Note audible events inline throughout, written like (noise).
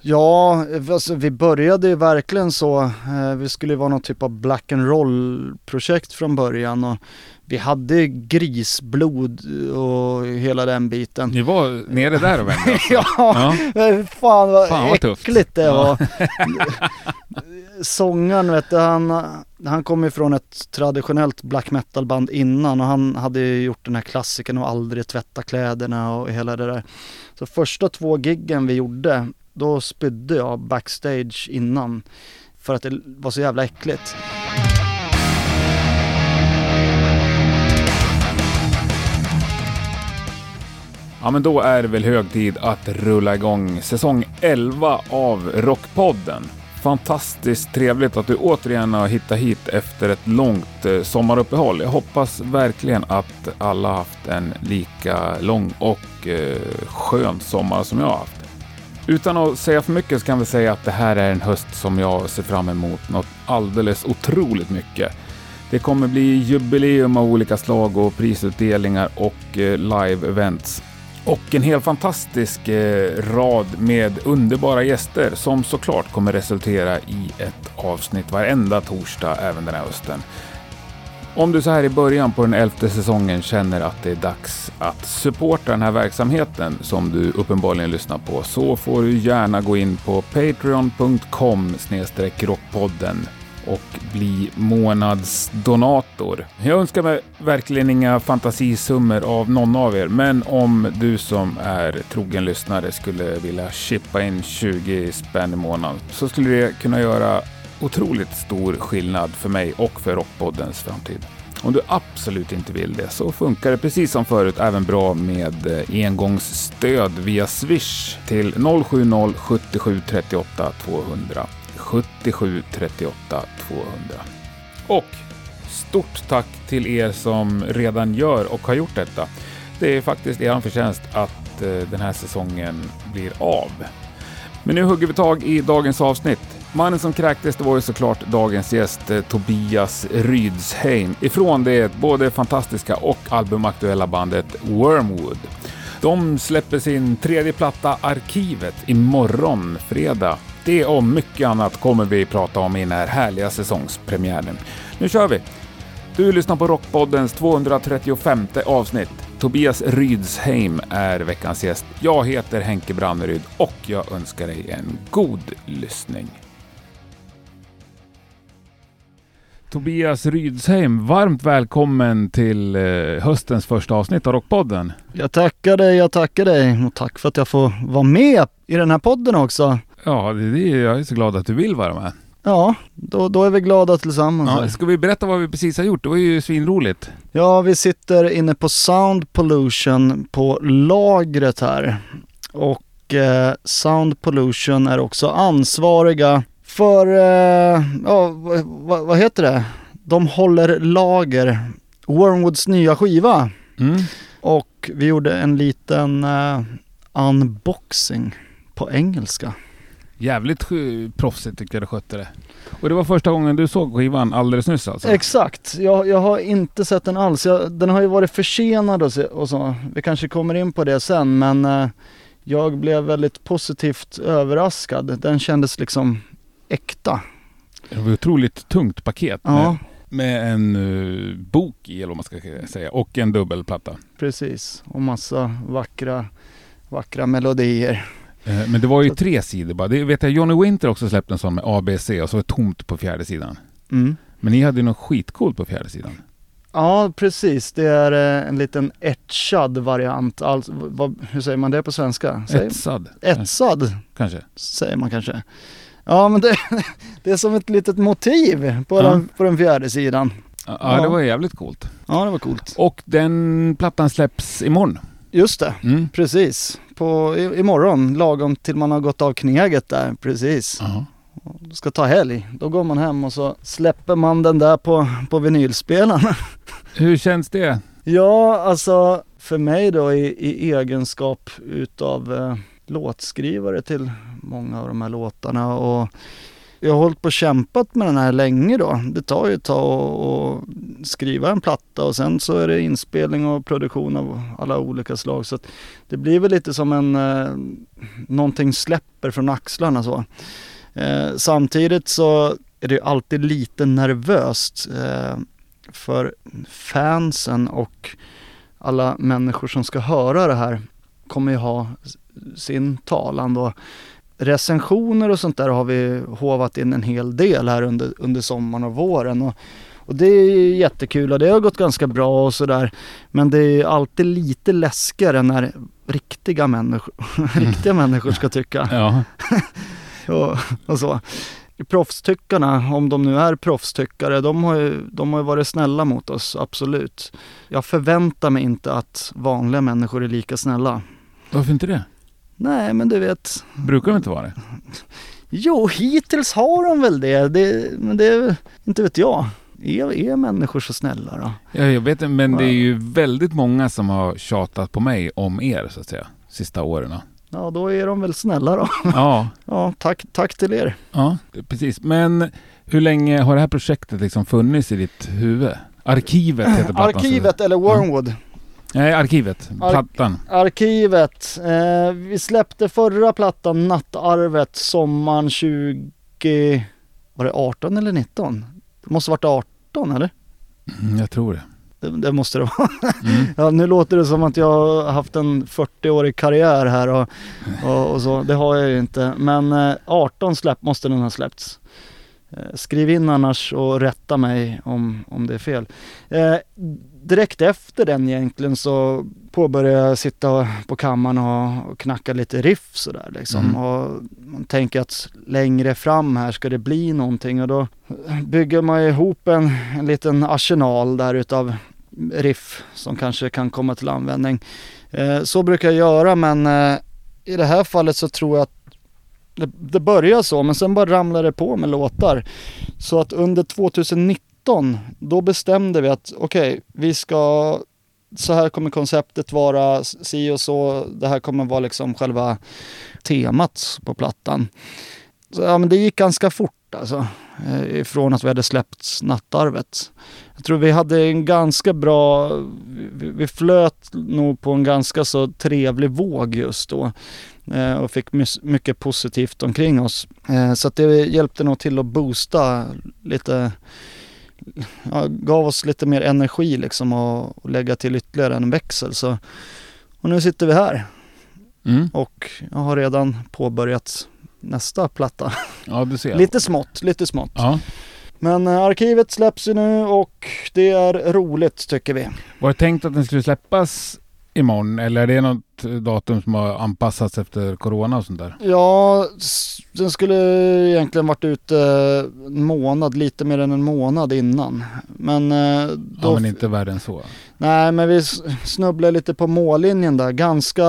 Ja, alltså, vi började ju verkligen så. Eh, vi skulle ju vara någon typ av black and roll projekt från början och vi hade grisblod och hela den biten. Ni var nere där och vände (laughs) alltså. ja, Ja. fan vad Fan, vad äckligt det var. (laughs) Sångaren vet du, han, han kom ju från ett traditionellt black metal band innan och han hade ju gjort den här klassikern och aldrig tvätta kläderna och hela det där. Så första två giggen vi gjorde, då spydde jag backstage innan för att det var så jävla äckligt. Ja men då är det väl hög tid att rulla igång säsong 11 av Rockpodden. Fantastiskt trevligt att du återigen har hittat hit efter ett långt eh, sommaruppehåll. Jag hoppas verkligen att alla haft en lika lång och eh, skön sommar som jag har haft. Utan att säga för mycket så kan vi säga att det här är en höst som jag ser fram emot något alldeles otroligt mycket. Det kommer bli jubileum av olika slag och prisutdelningar och eh, live-events. Och en helt fantastisk eh, rad med underbara gäster som såklart kommer resultera i ett avsnitt varenda torsdag även den här hösten. Om du så här i början på den elfte säsongen känner att det är dags att supporta den här verksamheten som du uppenbarligen lyssnar på så får du gärna gå in på patreon.com rockpodden och bli månadsdonator. Jag önskar mig verkligen inga fantasisummor av någon av er, men om du som är trogen lyssnare skulle vilja chippa in 20 spänn i månaden så skulle det kunna göra otroligt stor skillnad för mig och för Rockpoddens framtid. Om du absolut inte vill det så funkar det precis som förut även bra med eh, engångsstöd via Swish till 070 77 38 200. 77 38 200. Och stort tack till er som redan gör och har gjort detta. Det är faktiskt er förtjänst att eh, den här säsongen blir av. Men nu hugger vi tag i dagens avsnitt. Mannen som kräktes det var ju såklart dagens gäst eh, Tobias Rydsheim ifrån det både fantastiska och albumaktuella bandet Wormwood. De släpper sin tredje platta Arkivet imorgon fredag. Det och mycket annat kommer vi prata om i den här härliga säsongspremiären. Nu kör vi! Du lyssnar på Rockpoddens 235 avsnitt. Tobias Rydsheim är veckans gäst. Jag heter Henke Branneryd och jag önskar dig en god lyssning. Tobias Rydsheim, varmt välkommen till eh, höstens första avsnitt av Rockpodden. Jag tackar dig, jag tackar dig och tack för att jag får vara med i den här podden också. Ja, det, det, jag är så glad att du vill vara med. Ja, då, då är vi glada tillsammans. Ja, ska vi berätta vad vi precis har gjort? Det var ju svinroligt. Ja, vi sitter inne på Sound Pollution på lagret här. Och eh, Sound Pollution är också ansvariga för, eh, ja vad, vad, heter det? De håller lager, Wormwoods nya skiva. Mm. Och vi gjorde en liten eh, unboxing på engelska. Jävligt proffsigt tycker jag du skötte det. Och det var första gången du såg skivan alldeles nyss alltså? Exakt, jag, jag har inte sett den alls. Jag, den har ju varit försenad och så, och så. Vi kanske kommer in på det sen men eh, jag blev väldigt positivt överraskad. Den kändes liksom äkta. Det var ett otroligt tungt paket Ja, med, en eh, bok i, eller vad man ska säga, och en dubbelplatta. precis. Och massa vackra, vackra melodier. Eh, Men det var ju Så- tre sidor bara. Det vet jag, Johnny Winter också släppte en sån med ABC och så var det tomt på fjärde sidan. Mm. Men ni hade ju något skitcoolt på fjärde sidan. Ja, precis. Det är eh, en liten etchad variant. Alltså, vad, hur säger man det på svenska? Säger, Etsad. etsad Kanske. säger man kanske. Ja, men det, (laughs) det är som ett litet motiv på, Ja. den, på den fjärde sidan. Ja, Ja. det var jävligt coolt. Ja, det var coolt. Och den plattan släpps imorgon. Just det, Mm. precis. På, i, imorgon, lagom till man har gått av kneget där, precis. Ja. Ska ta helg. Då går man hem och så släpper man den där på, på vinylspelaren. (laughs) Hur känns det? ja, alltså för mig då i, i egenskap utav eh, låtskrivare till många av de här låtarna och jag har hållit på och kämpat med den här länge då. Det tar ju ett tag att skriva en platta och sen så är det inspelning och produktion av alla olika slag. Så det blir väl lite som en, eh, någonting släpper från axlarna så. Eh, samtidigt så är det alltid lite nervöst eh, för fansen och alla människor som ska höra det här kommer ju ha sin talan då recensioner och sånt där har vi hovat in en hel del här under, under sommaren och våren. Och, och det är jättekul och det har gått ganska bra och sådär. Men det är alltid lite läskigare när riktiga människor, (laughs) riktiga människor ska tycka. Ja. (laughs) och, och så. Proffstyckarna, om de nu är proffstyckare, de har, ju, de har ju varit snälla mot oss, absolut. Jag förväntar mig inte att vanliga människor är lika snälla. Varför inte det? Nej, men du vet. Brukar de inte vara det? Jo, hittills har de väl det. det men det, inte vet jag. Är, är människor så snälla då? Ja, jag vet inte, men det är ju väldigt många som har tjatat på mig om er så att säga, sista åren. Ja, då är de väl snälla då. Ja. (laughs) ja, tack, tack till er. Ja, precis. Men hur länge har det här projektet liksom funnits i ditt huvud? Arkivet heter plattan. Arkivet eller Wormwood. Nej, arkivet. Plattan. Ar arkivet. Eh, vi släppte förra plattan, Nattarvet, sommaren 20... Var det 18 eller 19? Det måste varit 18 eller? Mm, jag tror det. Det, det måste det vara. Mm. (laughs) ja, nu låter det som att jag har haft en 40-årig karriär här och, och, och, så. Det har jag ju inte. Men eh, 18 släpp måste den ha släppts. Eh, skriv in annars och rätta mig om, om det är fel. Eh, direkt efter den egentligen så påbörjade jag sitta på kammaren och, knacka lite riff sådär liksom. Mm. Och man tänker att längre fram här ska det bli någonting och då bygger man ihop en, en liten arsenal där utav riff som kanske kan komma till användning. Eh, så brukar jag göra men eh, i det här fallet så tror jag att det, det börjar så men sen bara ramlar det på med låtar. Så att under 2019 2019, då bestämde vi att okej, okay, vi ska, så här kommer konceptet vara, si och så, det här kommer vara liksom själva temat på plattan. Så, ja, men det gick ganska fort alltså, eh, ifrån att vi hade släppt Nattarvet. Jag tror vi hade en ganska bra, vi, vi flöt nog på en ganska så trevlig våg just då eh, och fick mycket positivt omkring oss. Eh, så att det hjälpte nog till att boosta lite ja, gav oss lite mer energi liksom och, och lägga till ytterligare en växel. Så, och nu sitter vi här. Mm. Och jag har redan påbörjat nästa platta. Ja, du ser. lite smått, lite smått. Ja. Men äh, arkivet släpps ju nu och det är roligt tycker vi. Var det tänkt att den skulle släppas imorgon eller är det något datum som har anpassats efter Corona och sånt där? Ja, den skulle egentligen varit ute en månad, lite mer än en månad innan. Men, eh, då, ja, men inte värre än så? Nej, men vi snubblade lite på mållinjen där, ganska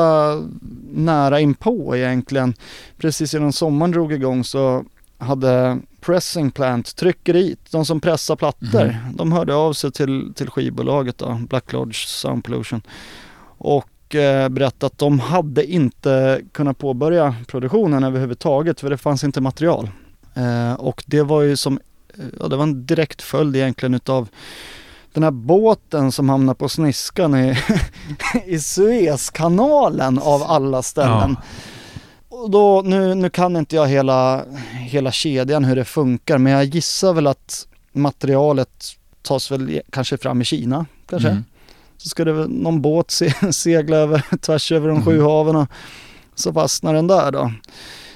nära inpå egentligen. Precis innan sommaren drog igång så hade Pressing Plant, tryckeriet, de som pressar plattor, mm. de hörde av sig till, till skivbolaget då, Black Lodge Sound Pollution. Och eh, berättade att de hade inte kunnat påbörja produktionen överhuvudtaget för det fanns inte material. Eh, och det var ju som, ja, det var en direkt följd egentligen utav den här båten som hamnade på sniskan i, (laughs) i Suezkanalen av alla ställen. Ja. Och då, nu, nu kan inte jag hela, hela kedjan hur det funkar men jag gissar väl att materialet tas väl kanske fram i Kina kanske. Mm så ska det någon båt se, (laughs) segla över, tvärs över de mm. sju haven och så fastnar den där då.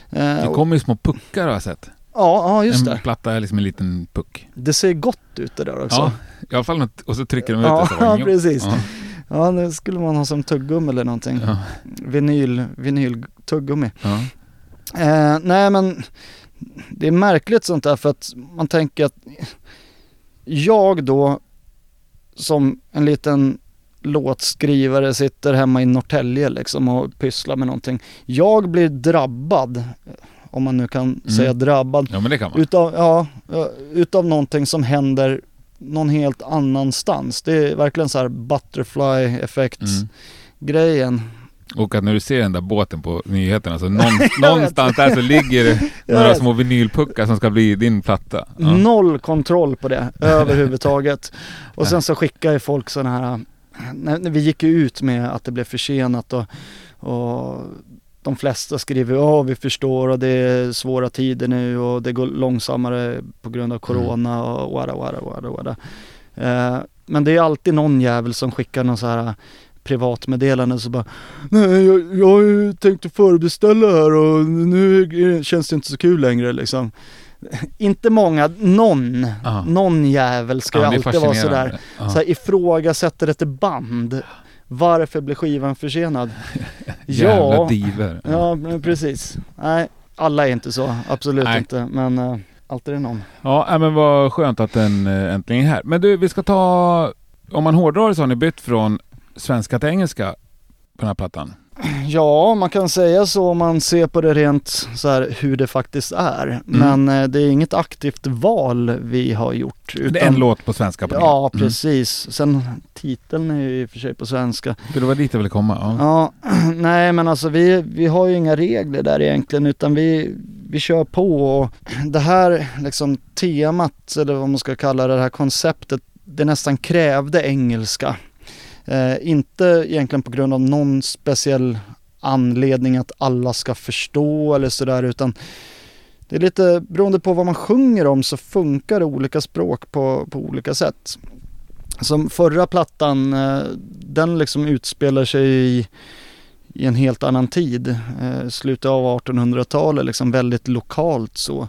Eh, det kommer ju små puckar har jag sett. Ja, ja just en det. En platta är liksom en liten puck. Det ser gott ut det där också. Ja, i alla fall något, och så trycker de ut ja, det. Så ja, (laughs) precis. Ja. ja, det skulle man ha som tuggummi eller någonting. Ja. Vinyl, vinyl tuggummi. Ja. Eh, nej men det är märkligt sånt där för att man tänker att jag då som en liten låtskrivare sitter hemma i Norrtälje liksom och pysslar med någonting. Jag blir drabbad, om man nu kan mm. säga drabbad, ja, men det kan man. Utav, ja, utav någonting som händer någon helt annanstans. Det är verkligen så här butterfly effekt mm. grejen. Och att när du ser den där båten på nyheterna, så (laughs) någon, någonstans där så ligger (laughs) det några små vinylpuckar som ska bli din platta. Ja. Noll kontroll på det (laughs) överhuvudtaget. Och sen så skickar ju folk sådana här, när, när vi gick ut med att det blev försenat och, och de flesta skriver ja vi förstår och det är svåra tider nu och det går långsammare på grund av corona och wada wada wada wada. Eh, men det är alltid någon jävel som skickar någon så här privatmeddelande så bara Nej jag, jag tänkte förbeställa här och nu känns det inte så kul längre liksom. (laughs) Inte många, någon, Ja. någon jävel ska Ja, ju alltid vara sådär. Ja. Så här, ifrågasätter ett band. Varför blir skivan försenad? (laughs) Jävla ja, diver. ja precis. Nej, alla är inte så, absolut Nej. inte. Men uh, alltid är det någon. Ja, men vad skönt att den eh, äntligen är här. Men du, vi ska ta... Om man hårdrar det så har ni bytt från svenska till engelska på den här plattan. Ja, man kan säga så om man ser på det rent så här hur det faktiskt är. Mm. Men eh, det är inget aktivt val vi har gjort. det är en låt på svenska på Ja, den. Mm. precis. Sen titeln är ju i och för sig på svenska. För det var dit jag ville komma. Ja. Ja, (clears throat) nej men alltså vi, vi har ju inga regler där egentligen utan vi, vi kör på och det här liksom temat eller vad man ska kalla det, det här konceptet det nästan krävde engelska. Eh, inte egentligen på grund av någon speciell anledning att alla ska förstå eller sådär utan det är lite beroende på vad man sjunger om så funkar olika språk på, på olika sätt. Som förra plattan, eh, den liksom utspelar sig i, i en helt annan tid. Eh, slutet av 1800-talet, liksom väldigt lokalt så.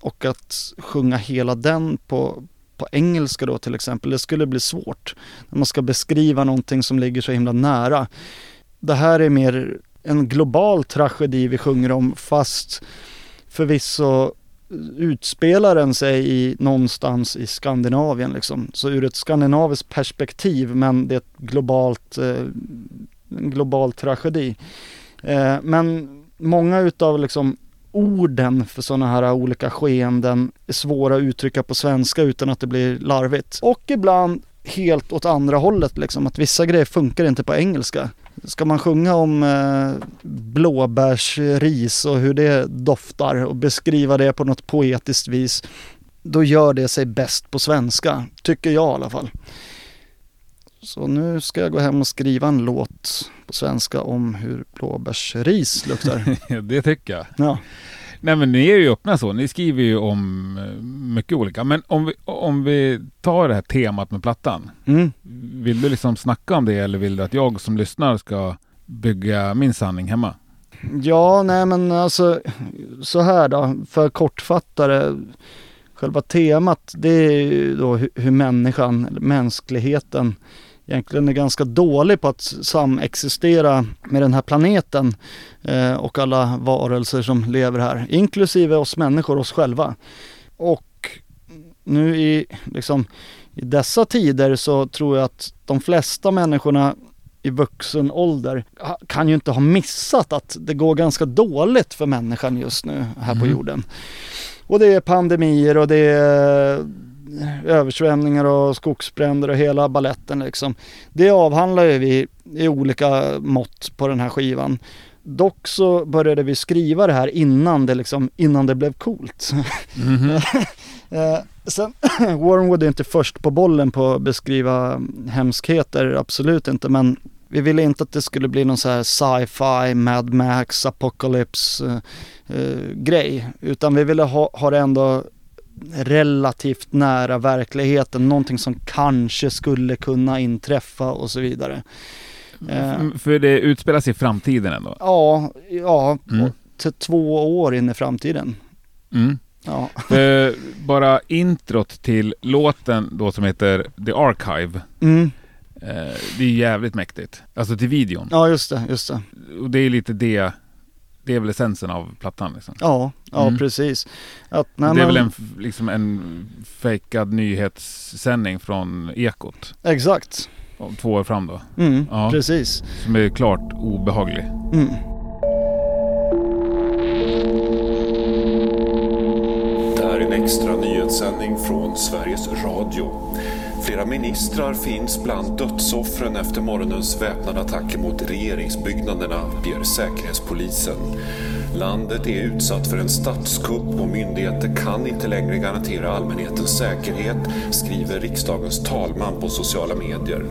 Och att sjunga hela den på, på engelska då till exempel, det skulle bli svårt. När man ska beskriva någonting som ligger så himla nära. Det här är mer en global tragedi vi sjunger om fast förvisso utspelar den sig i, någonstans i Skandinavien liksom. Så ur ett skandinaviskt perspektiv men det är ett globalt, eh, en global tragedi. Eh, men många utav liksom orden för sådana här olika skeenden är svåra att uttrycka på svenska utan att det blir larvigt. Och ibland helt åt andra hållet liksom, att vissa grejer funkar inte på engelska. Ska man sjunga om eh, blåbärsris och hur det doftar och beskriva det på något poetiskt vis, då gör det sig bäst på svenska, tycker jag i alla fall. Så nu ska jag gå hem och skriva en låt på svenska om hur blåbärsris luktar. (laughs) det tycker jag. Ja. Nej men ni är ju öppna så. Ni skriver ju om eh, mycket olika. Men om vi, om vi tar det här temat med plattan. Mm. Vill du liksom snacka om det eller vill du att jag som lyssnar ska bygga min sanning hemma? Ja, nej men alltså så här då, för kortfattare. Själva temat det är ju då hur, människan, eller mänskligheten egentligen är ganska dålig på att samexistera med den här planeten eh, och alla varelser som lever här, inklusive oss människor, oss själva. Och nu i, liksom, i dessa tider så tror jag att de flesta människorna i vuxen ålder kan ju inte ha missat att det går ganska dåligt för människan just nu här på Mhm. jorden. Och det är pandemier och det är översvämningar och skogsbränder och hela balletten liksom. Det avhandlar ju vi i olika mått på den här skivan. Dock så började vi skriva det här innan det, liksom, innan det blev coolt. Mhm. (laughs) Eh, sen, (clears throat) Warrenwood är inte först på bollen på att beskriva hemskheter, absolut inte, men vi ville inte att det skulle bli någon så här sci-fi, Mad Max, Apocalypse eh, eh, grej, utan vi ville ha, ha det ändå relativt nära verkligheten, någonting som kanske skulle kunna inträffa och så vidare. Eh, F- För det utspelar sig i framtiden ändå. ja, ja, Mm. till två år in i framtiden. Mm. Ja, För (laughs) bara introt till låten då som heter The Archive. mm. Eh, det är jävligt mäktigt. Alltså till videon. ja just det, just det. Och det är lite det. Det är väl essensen av plattan liksom. Ja, ja Mm. precis. Att, det är men, väl en, liksom en fejkad nyhetssändning från Ekot. Exakt. Två år fram då. Mm, Ja. Precis. Som är klart obehaglig. Mm. Det här är en extra nyhetssändning från Sveriges Radio. Flera ministrar finns bland dödsoffren efter morgonens väpnade attacker mot regeringsbyggnaderna, ber Säkerhetspolisen. Landet är utsatt för en statskupp och myndigheter kan inte längre garantera allmänhetens säkerhet, skriver riksdagens talman på sociala medier.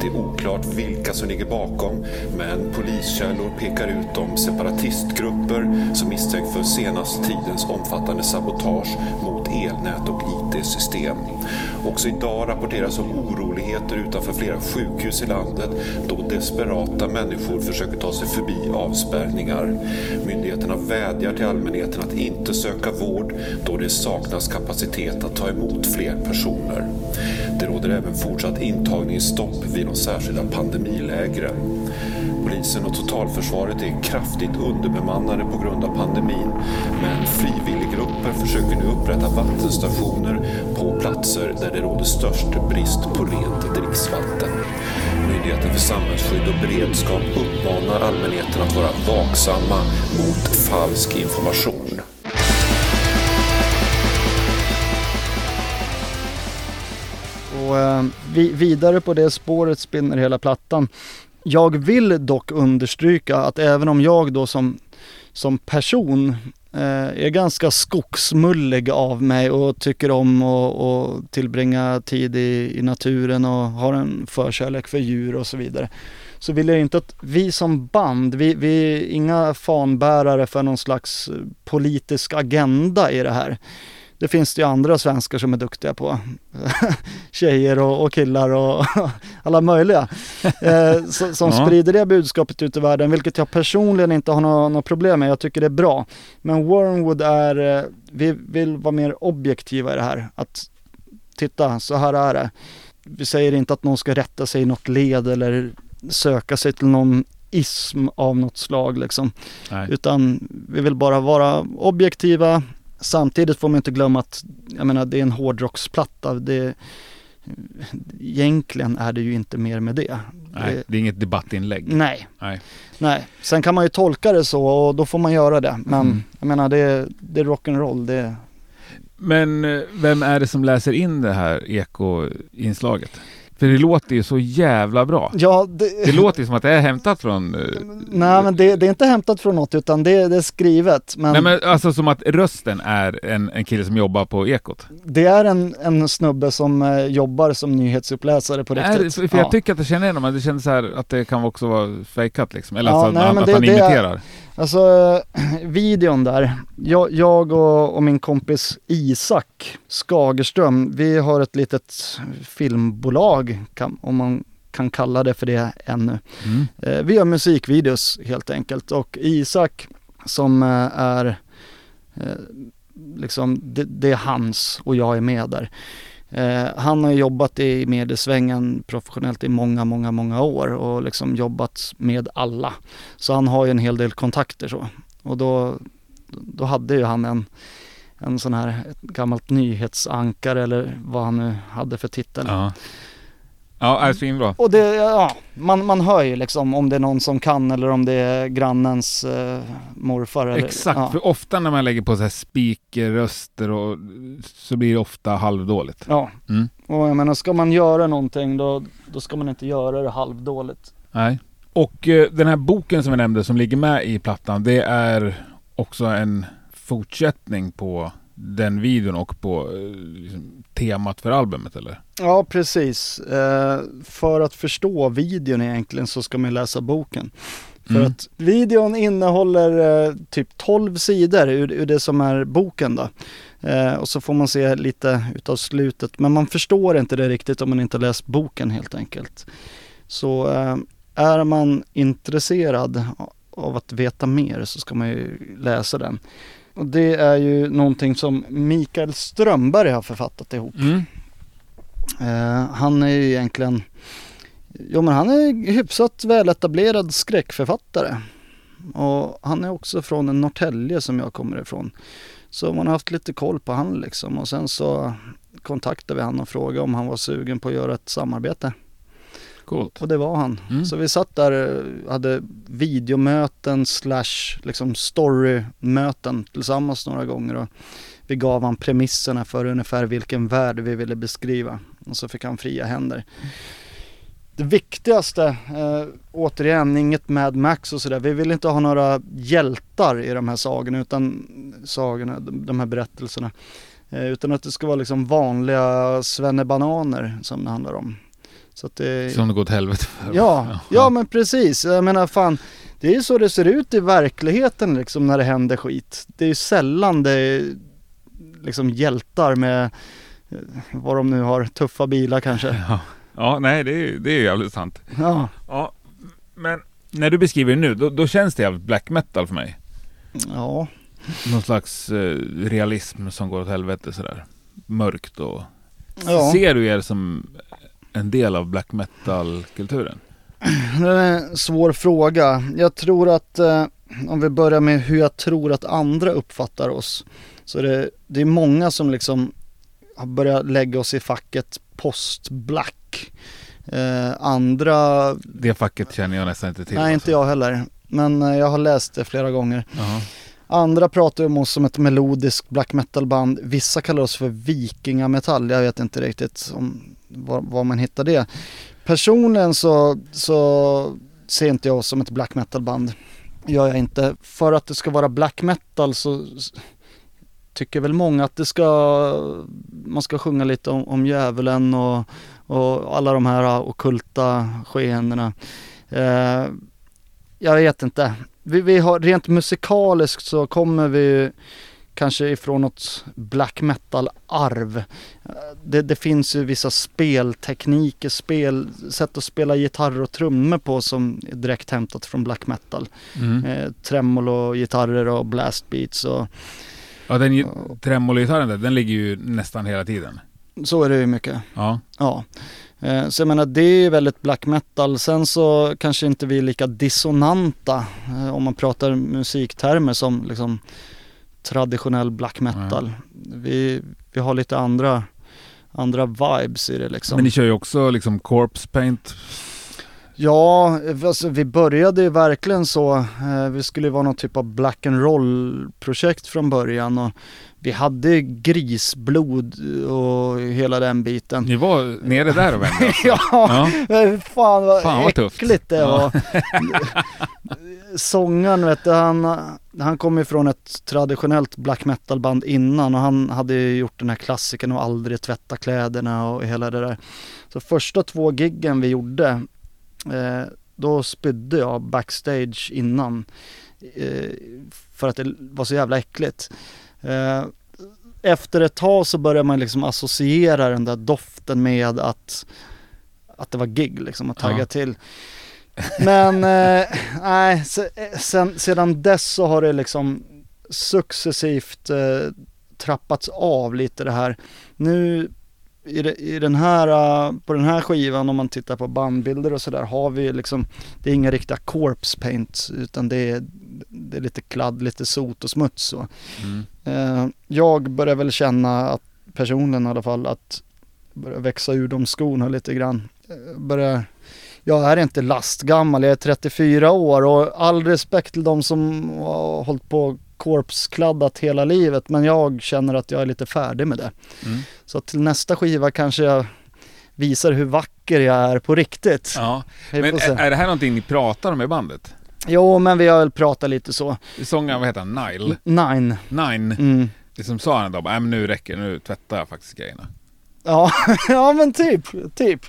Det är oklart vilka som ligger bakom, men poliskällor pekar ut de separatistgrupper som misstänks för senaste tidens omfattande sabotage mot elnät och IT-system. Också idag rapporteras om oroligheter utanför flera sjukhus i landet då desperata människor försöker ta sig förbi avspärrningar. Myndigheterna vädjar till allmänheten att inte söka vård då det saknas kapacitet att ta emot fler personer. Det råder även fortsatt intagningsstopp vid de särskilda pandemilägren. Polisen och totalförsvaret är kraftigt underbemannade på grund av pandemin men frivilliggrupper försöker nu upprätta vattenstationer på platser där det råder störst brist på rent dricksvatten. Myndigheten för samhällsskydd och beredskap uppmanar allmänheten att vara vaksamma mot falsk information. Och eh, vi, vidare på det spåret spinner hela plattan. Jag vill dock understryka att även om jag då som, som person eh, är ganska skogsmullig av mig och tycker om att tillbringa tid i, i naturen och har en förkärlek för djur och så vidare. Så vill jag inte att vi som band, vi, vi är inga fanbärare för någon slags politisk agenda i det här. Det finns det ju andra svenskar som är duktiga på. (laughs) Tjejer och, och killar och (laughs) alla möjliga. (laughs) Eh, som, som ja. sprider det budskapet ut i världen, vilket jag personligen inte har något nå problem med. Jag tycker det är bra. Men Wormwood är, eh, vi vill vara mer objektiva i det här. Att titta, så här är det. Vi säger inte att någon ska rätta sig i något led eller söka sig till någon ism av något slag liksom. Nej. Utan vi vill bara vara objektiva, Samtidigt får man inte glömma att, jag menar det är en hårdrocksplatta. Det, egentligen är det ju inte mer med det. Nej, det, det är inget debattinlägg. Nej. nej. Nej. Sen kan man ju tolka det så och då får man göra det. Men mm. jag menar det, det är rock'n'roll. Det... Men eh, vem är det som läser in det här eko-inslaget? För det låter ju så jävla bra. Ja, det... det låter ju som att det är hämtat från... Uh... Nej, men det, det, är inte hämtat från något utan det, det är skrivet. Men... Nej, men alltså som att rösten är en, en kille som jobbar på Ekot? Det är en, en snubbe som uh, jobbar som nyhetsuppläsare på riktigt. Nej, för jag tycker att jag känner igen honom, det känns så här att det kan också vara fejkat liksom. Eller ja, alltså, nej, att, att han imiterar. Alltså (clears throat) videon där, jag, jag och, och, min kompis Isak Skagerström, vi har ett litet filmbolag, kan, om man kan kalla det för det ännu. Mm. Eh, vi gör musikvideos helt enkelt och Isak som eh, är eh, liksom, det, det, är hans och jag är med där. Eh, han har jobbat i mediesvängen professionellt i många, många, många år och liksom jobbat med alla. Så han har ju en hel del kontakter så. Och då, då hade ju han en, en sån här ett gammalt nyhetsankare eller vad han nu hade för titel. Ja. Ja, är svinbra. Och det, ja, man, man hör ju liksom om det är någon som kan eller om det är grannens eh, morfar. Eller, Exakt, ja. för ofta när man lägger på så här speakerröster och så blir det ofta halvdåligt. Ja, mm. och jag menar ska man göra någonting då, då ska man inte göra det halvdåligt. Nej. Och eh, den här boken som vi nämnde som ligger med i plattan, det är också en fortsättning på den videon och på eh, liksom, temat för albumet eller? Ja precis. Eh, för att förstå videon egentligen så ska man läsa boken. För mm. att videon innehåller eh, typ 12 sidor ur, ur, det som är boken då. Eh, och så får man se lite utav slutet. Men man förstår inte det riktigt om man inte läst boken helt enkelt. Så eh, är man intresserad av att veta mer så ska man ju läsa den. Och det är ju någonting som Mikael Strömberg har författat ihop. Mm. Uh, han är ju egentligen, jo men han är hyfsat väletablerad skräckförfattare. Och han är också från Norrtälje som jag kommer ifrån. Så man har haft lite koll på han liksom och sen så kontaktade vi han och frågade om han var sugen på att göra ett samarbete. Coolt. Och det var han. Mm. Så vi satt där och hade videomöten slash liksom storymöten tillsammans några gånger. Och vi gav han premisserna för ungefär vilken värld vi ville beskriva. och så fick han fria händer. Det viktigaste, eh, återigen inget Mad Max och sådär, vi vill inte ha några hjältar i de här sagorna utan sagorna, de, de här berättelserna. Eh, utan att det ska vara liksom vanliga svennebananer som det handlar om. Så att det... Som det går åt helvete för. Ja, ja men precis. Jag menar fan, det är ju så det ser ut i verkligheten liksom när det händer skit. Det är ju sällan det liksom hjältar med eh, vad de nu har, tuffa bilar kanske. (laughs) Ja, ja nej det är, det är jävligt sant. Ja, Ja, men när du beskriver det nu, då, då känns det jävligt black metal för mig. ja, Någon slags eh, realism som går åt helvete sådär. Mörkt och... ja. Ser du er som en del av black metal-kulturen? Det är en svår fråga. Jag tror att eh, om vi börjar med hur jag tror att andra uppfattar oss. Så det, det är många som liksom har börjat lägga oss i facket post-black. Eh, andra, Det facket känner jag nästan inte till. nej inte jag heller. Men eh, jag har läst det flera gånger. Jaha. Andra pratar om oss som ett melodiskt black metal band. Vissa kallar oss för vikingametall. Jag vet inte riktigt om, var, var man hittar det. Personligen så, så ser inte jag oss som ett black metal band. Gör jag inte. För att det ska vara black metal så tycker väl många att det ska, man ska sjunga lite om, om djävulen och, och alla de här ah, okulta skeendena. Eh, jag vet inte. Vi, vi har, rent musikaliskt så kommer vi kanske ifrån något black metal-arv. Det, det finns ju vissa speltekniker, spel, sätt att spela gitarr och trummor på som är direkt hämtat från black metal. Mm. Eh, tremolo, gitarrer och blast beats och Ja, den gi- tremologitarren där, den ligger ju nästan hela tiden. så är det ju mycket. Ja. Ja. Eh, Så jag menar det är väldigt black metal. Sen så kanske inte vi är lika dissonanta eh, om man pratar musiktermer som liksom traditionell black metal. Vi, vi har lite andra, andra vibes i det liksom. Men ni kör ju också liksom corpse paint. Ja, alltså, vi började ju verkligen så. Eh, Vi skulle ju vara någon typ av black and roll projekt från början och vi hade grisblod och hela den biten. Ni var nere där och vände alltså. (laughs) Ja, Ja. fan vad Fan, vad tufft. äckligt det Ja. var. (laughs) Sångaren vet du, han, han kom ju från ett traditionellt black metal band innan och han hade ju gjort den här klassiken och aldrig tvätta kläderna och hela det där. Så första två giggen vi gjorde, eh, då spydde jag backstage innan. Eh, för att det var så jävla äckligt. Eh, efter ett tag så börjar man liksom associera den där doften med att, att det var gig liksom, att tagga Ja. till. Men eh, nej, se, sen, sedan dess så har det liksom successivt eh, trappats av lite det här. Nu i, den här, eh, på den här skivan om man tittar på bandbilder och sådär har vi liksom, det är inga riktiga corpse paint utan det är, det är lite kladd, lite sot och smuts så. Mm. Eh, jag börjar väl känna att personligen i alla fall att börja växa ur de skorna lite grann. Eh, Börjar, jag är inte lastgammal, jag är 34 år och all respekt till de som har hållit på korpskladdat hela livet men jag känner att jag är lite färdig med det. Mm. Så till nästa skiva kanske jag visar hur vacker jag är på riktigt. Ja. Men är, är det här någonting ni pratar om i bandet? Jo men vi har väl pratat lite så. Sångaren, vad heter han? Nile? Nine. Nine? Mm. Liksom sa han då, nej men nu räcker nu tvättar jag faktiskt grejerna. Ja, (laughs) ja men typ, typ.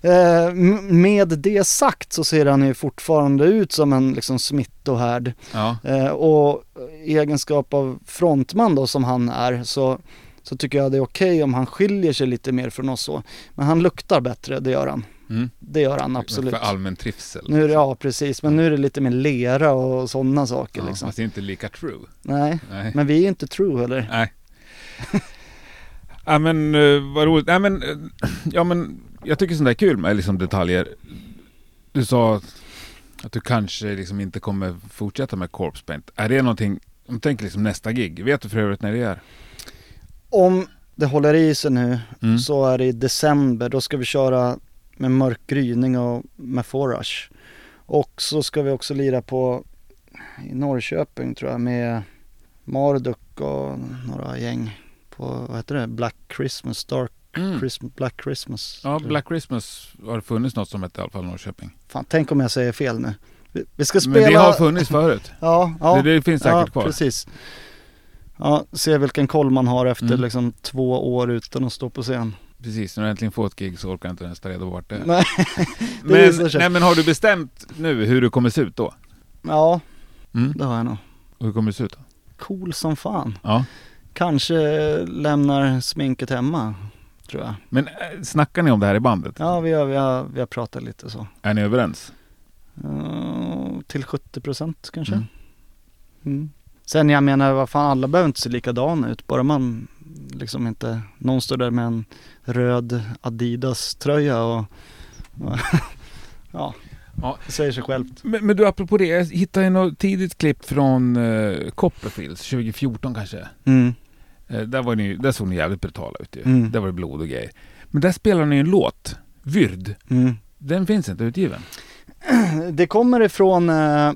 Eh, med det sagt så ser han ju fortfarande ut som en liksom smittohärd. Ja. Eh, och i egenskap av frontman då som han är så, så tycker jag det är okej om han skiljer sig lite mer från oss så. Men han luktar bättre, det gör han. Mm. Det gör han absolut. För allmän trivsel. Nu är det, ja precis, men nu är det lite mer lera och sådana saker ja, liksom. Fast det är inte lika true. Nej, Nej. men vi är inte true heller. Nej. ja men uh, vad roligt. Nej men, eh, ja men jag tycker sånt där är kul med liksom detaljer. Du sa att du kanske liksom inte kommer fortsätta med corpse paint. Är det någonting, om du tänker liksom nästa gig, vet du för övrigt när det är? Om det håller i sig nu Mm. så är det i december. Då ska vi köra med mörk gryning och med Forage. Och så ska vi också lira på i Norrköping tror jag med Marduk och några gäng på, vad heter det, Black Christmas, Dark Mm. Christ- Black Christmas. Ja, Black Christmas har det funnits något som hette i alla fall Norrköping. Fan, tänk om jag säger fel nu. Vi, vi ska Men det spela... har funnits förut. (laughs) Ja, ja. Det, det finns säkert ja, kvar. precis. Ja, se vilken koll man har efter Mm. liksom två år utan att stå på scen. Precis, när du äntligen får ett gig så orkar jag inte ens ta reda på vart det är. Nej, (laughs) det men, nej men har du bestämt nu hur du kommer se ut då? ja, Mm. det har jag nog. Och hur kommer du se ut då? Cool som fan. Ja. Kanske lämnar sminket hemma, tror jag. Men äh, snackar ni om det här i bandet? Ja, vi har, vi har, vi har pratat lite så. Är ni överens? Uh, till 70 procent kanske. Mm. Mm. Sen jag menar, vad fan, alla behöver inte se likadana ut. Bara man liksom inte, någon står där med en röd Adidas-tröja och, och (laughs) ja, Ja. det säger sig självt. Men, men du, apropå det. Jag hittade något tidigt klipp från uh, Copperfields 2014 kanske. Mm. Eh, där, var ni, där såg ni jävligt brutala ut ju. Mm. Där var det blod och grejer. Men där spelar ni en låt, Vyrd. Mm. Den finns inte utgiven. (clears throat) Det kommer ifrån eh,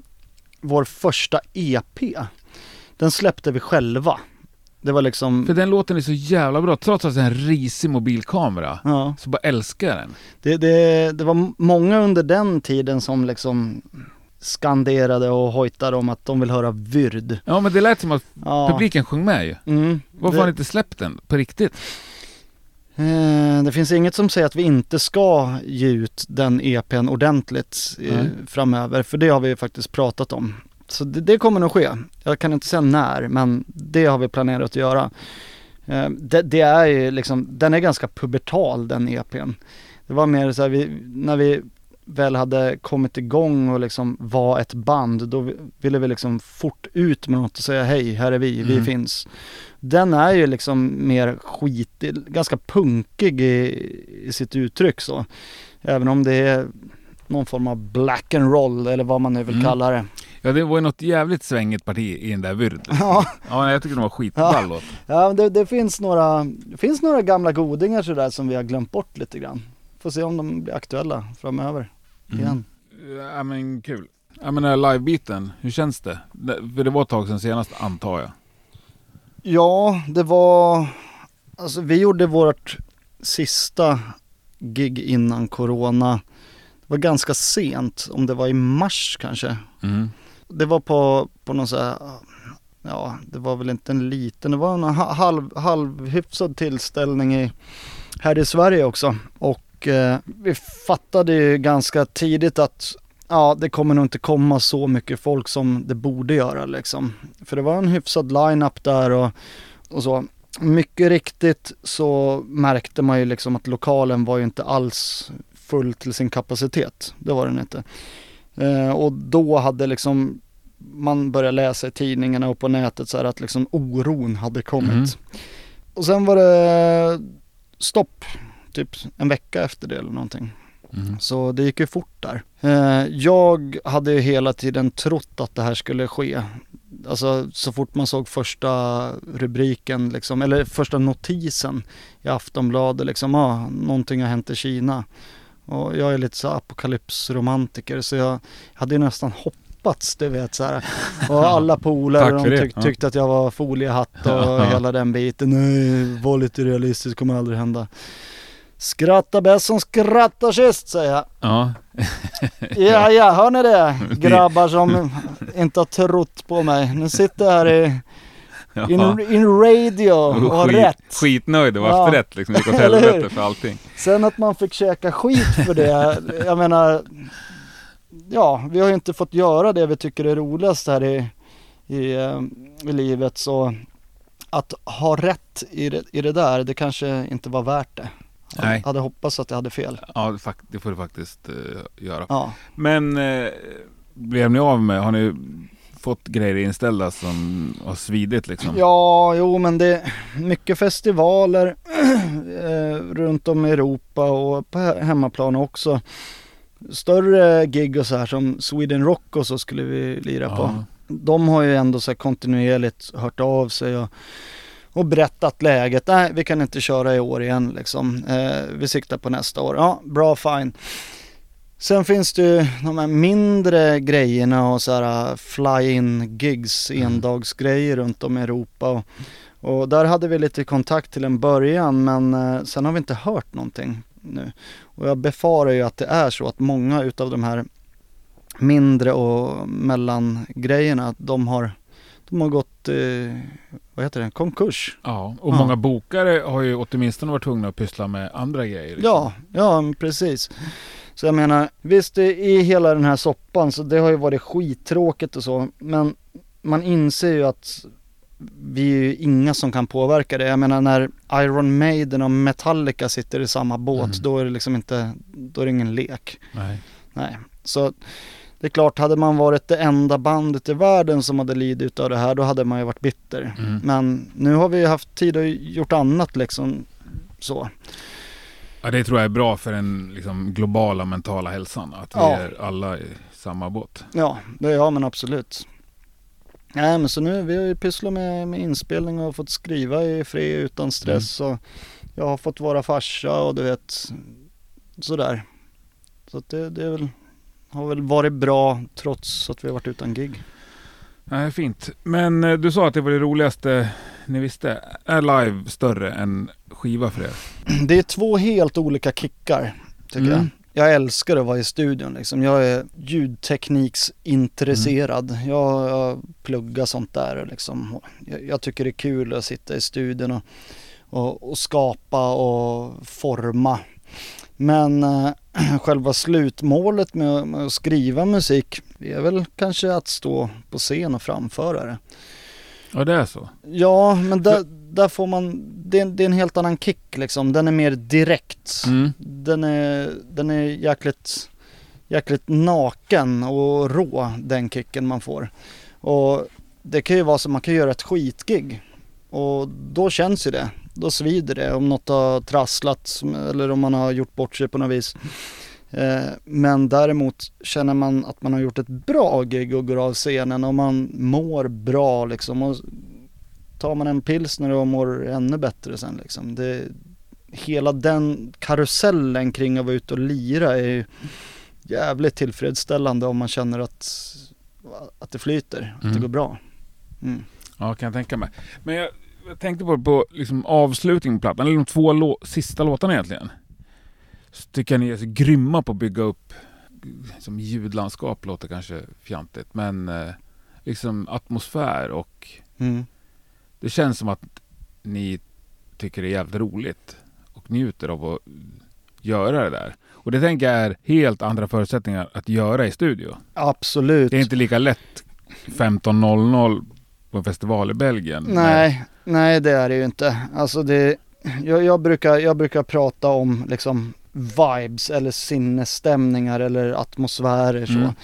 vår första EP. Den släppte vi själva. Det var liksom, För den låten är så jävla bra. Trots att det är en risig mobilkamera. ja, Så bara älskar jag den. det, det, det var många under den tiden som liksom skanderade och hojtade om att de vill höra Vyrd. Ja men det lät som att Ja. publiken sjöng med ju. Mm, Varför har ni det, inte släppt den på riktigt? eh, det finns inget som säger att vi inte ska ge ut den EPn ordentligt eh, framöver, för det har vi faktiskt pratat om. Så det, det kommer nog ske. Jag kan inte säga när, men det har vi planerat att göra. Eh, det, det är ju liksom, den är ganska pubertal den EPn. Det var mer så här, vi, när vi väl hade kommit igång och liksom var ett band, då vi- ville vi liksom fort ut med något och säga hej, här är vi, vi Mm. finns. Den är ju liksom mer skitig, ganska punkig i, i sitt uttryck så. Även om det är någon form av black and roll eller vad man nu vill Mm. kalla det. Ja det var ju något jävligt svängigt parti i den där Vyrd. Ja, Ja jag tycker den var skitball Ja. ja det, det, finns några, det finns några gamla godingar sådär som vi har glömt bort lite grann. Får se om de blir aktuella framöver igen. Ja men kul. Ja men den här livebiten, hur känns det? Det- För det var ett tag sedan senast antar jag. Ja, det var, alltså vi gjorde vårt sista gig innan corona. Det var ganska sent, om det var i mars kanske. Mm. Det var på, på någon så här, ja det var väl inte en liten, det var en halv, halvhyfsad tillställning i, här i Sverige också. Och eh, vi fattade ju ganska tidigt att ja, det kommer nog inte komma så mycket folk som det borde göra liksom. För det var en hyfsad line-up där och, och så. Mycket riktigt så märkte man ju liksom att lokalen var ju inte alls full till sin kapacitet. Det var den inte. Eh, och då hade liksom man började läsa i tidningarna och på nätet så här att liksom oron hade kommit. Mm. Och sen var det stopp, typ en vecka efter det eller någonting. Mm. Så det gick ju fort där. Eh, jag hade ju hela tiden trott att det här skulle ske. Alltså så fort man såg första rubriken liksom, eller första notisen i Aftonbladet liksom, ah, någonting har hänt i Kina. Och jag är lite så apokalypsromantiker så jag hade ju nästan hoppats, du vet så här. Och (laughs) alla polare de tyck, tyckte att jag var foliehatt (laughs) och hela den biten. Nej, var lite realistisk, kommer aldrig hända. Skratta bäst som skrattar sist säger jag. Ja. (laughs) Ja, ja, hör ni det? Grabbar som inte har trott på mig. Nu sitter jag här i, ja. in, in radio och Skit- rätt. Skitnöjd, det var Ja. rätt liksom. Gick åt helvete för allting. Sen att man fick käka skit för det. Jag menar, ja, vi har ju inte fått göra det vi tycker är roligast här i, i, eh, i livet. Så att ha rätt i det, i det där, det kanske inte var värt det. Jag Nej. hade hoppats att jag hade fel. Ja, det får du faktiskt eh, göra. Ja. Men eh, blev ni av med, har ni fått grejer inställda som har svidit liksom? Ja, jo men det är mycket festivaler (clears throat) eh, runt om i Europa och på he- hemmaplan också. Större gig och så här som Sweden Rock och så skulle vi lira på. Ja. De har ju ändå så kontinuerligt hört av sig och, och berättat läget. Nej, vi kan inte köra i år igen liksom. Eh, vi siktar på nästa år. Ja, bra, fine. Sen finns det ju de här mindre grejerna och så här fly-in gigs, Mm. endagsgrejer runt om i Europa. Och, Och där hade vi lite kontakt till en början men eh, sen har vi inte hört någonting nu. Och jag befarar ju att det är så att många utav de här mindre och mellangrejerna, de har, de har gått, eh, vad heter det, konkurs. Ja, och Ja. många bokare har ju åtminstone varit tvungna att pyssla med andra grejer. liksom. Ja, ja precis. Så jag menar, visst i hela den här soppan så det har ju varit skittråkigt och så, men man inser ju att vi är ju inga som kan påverka det. Jag menar när Iron Maiden och Metallica sitter i samma båt, Mm. då är det liksom inte, då är det ingen lek. Nej. Nej, så det är klart, hade man varit det enda bandet i världen som hade lidit av det här, då hade man ju varit bitter. Mm. Men nu har vi ju haft tid och gjort annat liksom så. Ja, det tror jag är bra för den liksom, globala mentala hälsan. Att vi Ja. är alla i samma båt. Ja, det ja men absolut. Nej men så nu, vi har ju pysslat med, med inspelning och fått skriva i fred utan stress och jag har fått vara farsa och du vet sådär. Så att det, det är väl, har väl varit bra trots att vi har varit utan gig. Nej, fint. Men eh, du sa att det var det roligaste ni visste. Är live större än skiva för er? (clears throat) Det är två helt olika kickar tycker Mm. jag. Jag älskar att vara i studion liksom. Jag är ljudtekniksintresserad. Mm. Jag, jag pluggar sånt där liksom. Jag, jag tycker det är kul att sitta i studion och, och, och skapa och forma. Men eh, (clears throat) själva slutmålet med, med att skriva musik är väl kanske att stå på scen och framföra det. Ja, det är så. Ja, men där, där får man, det är, det är en helt annan kick liksom. Den är mer direkt. Mm. Den är, den är jäkligt, jäkligt naken och rå den kicken man får. Och det kan ju vara så man kan göra ett skitgig. Och då känns ju det. Då svider det om något har trasslat eller om man har gjort bort sig på något vis. Eh, Men däremot känner man att man har gjort ett bra gig och går av scenen och man mår bra liksom. Och tar man en pilsner och mår ännu bättre sen liksom. Det, hela den karusellen kring att vara ute och lira är ju jävligt tillfredsställande om man känner att, att det flyter, att det Mm. går bra. Mm. Ja, kan jag tänka mig. Men jag, jag tänkte på, på liksom avslutningen på plattan, eller de två lå sista låtarna egentligen. Så tycker jag ni är så grymma på att bygga upp som ljudlandskap låter kanske fjantigt, men eh, liksom atmosfär och Mm. det känns som att ni tycker det är jävligt roligt och njuter av att göra det där. Och det tänker jag är helt andra förutsättningar att göra i studio. Absolut. Det är inte lika lätt 15.00 på en festival i Belgien. Nej, nej det är det ju inte. Alltså det, jag, jag, brukar, jag brukar prata om liksom vibes eller sinnesstämningar eller atmosfärer så. Mm.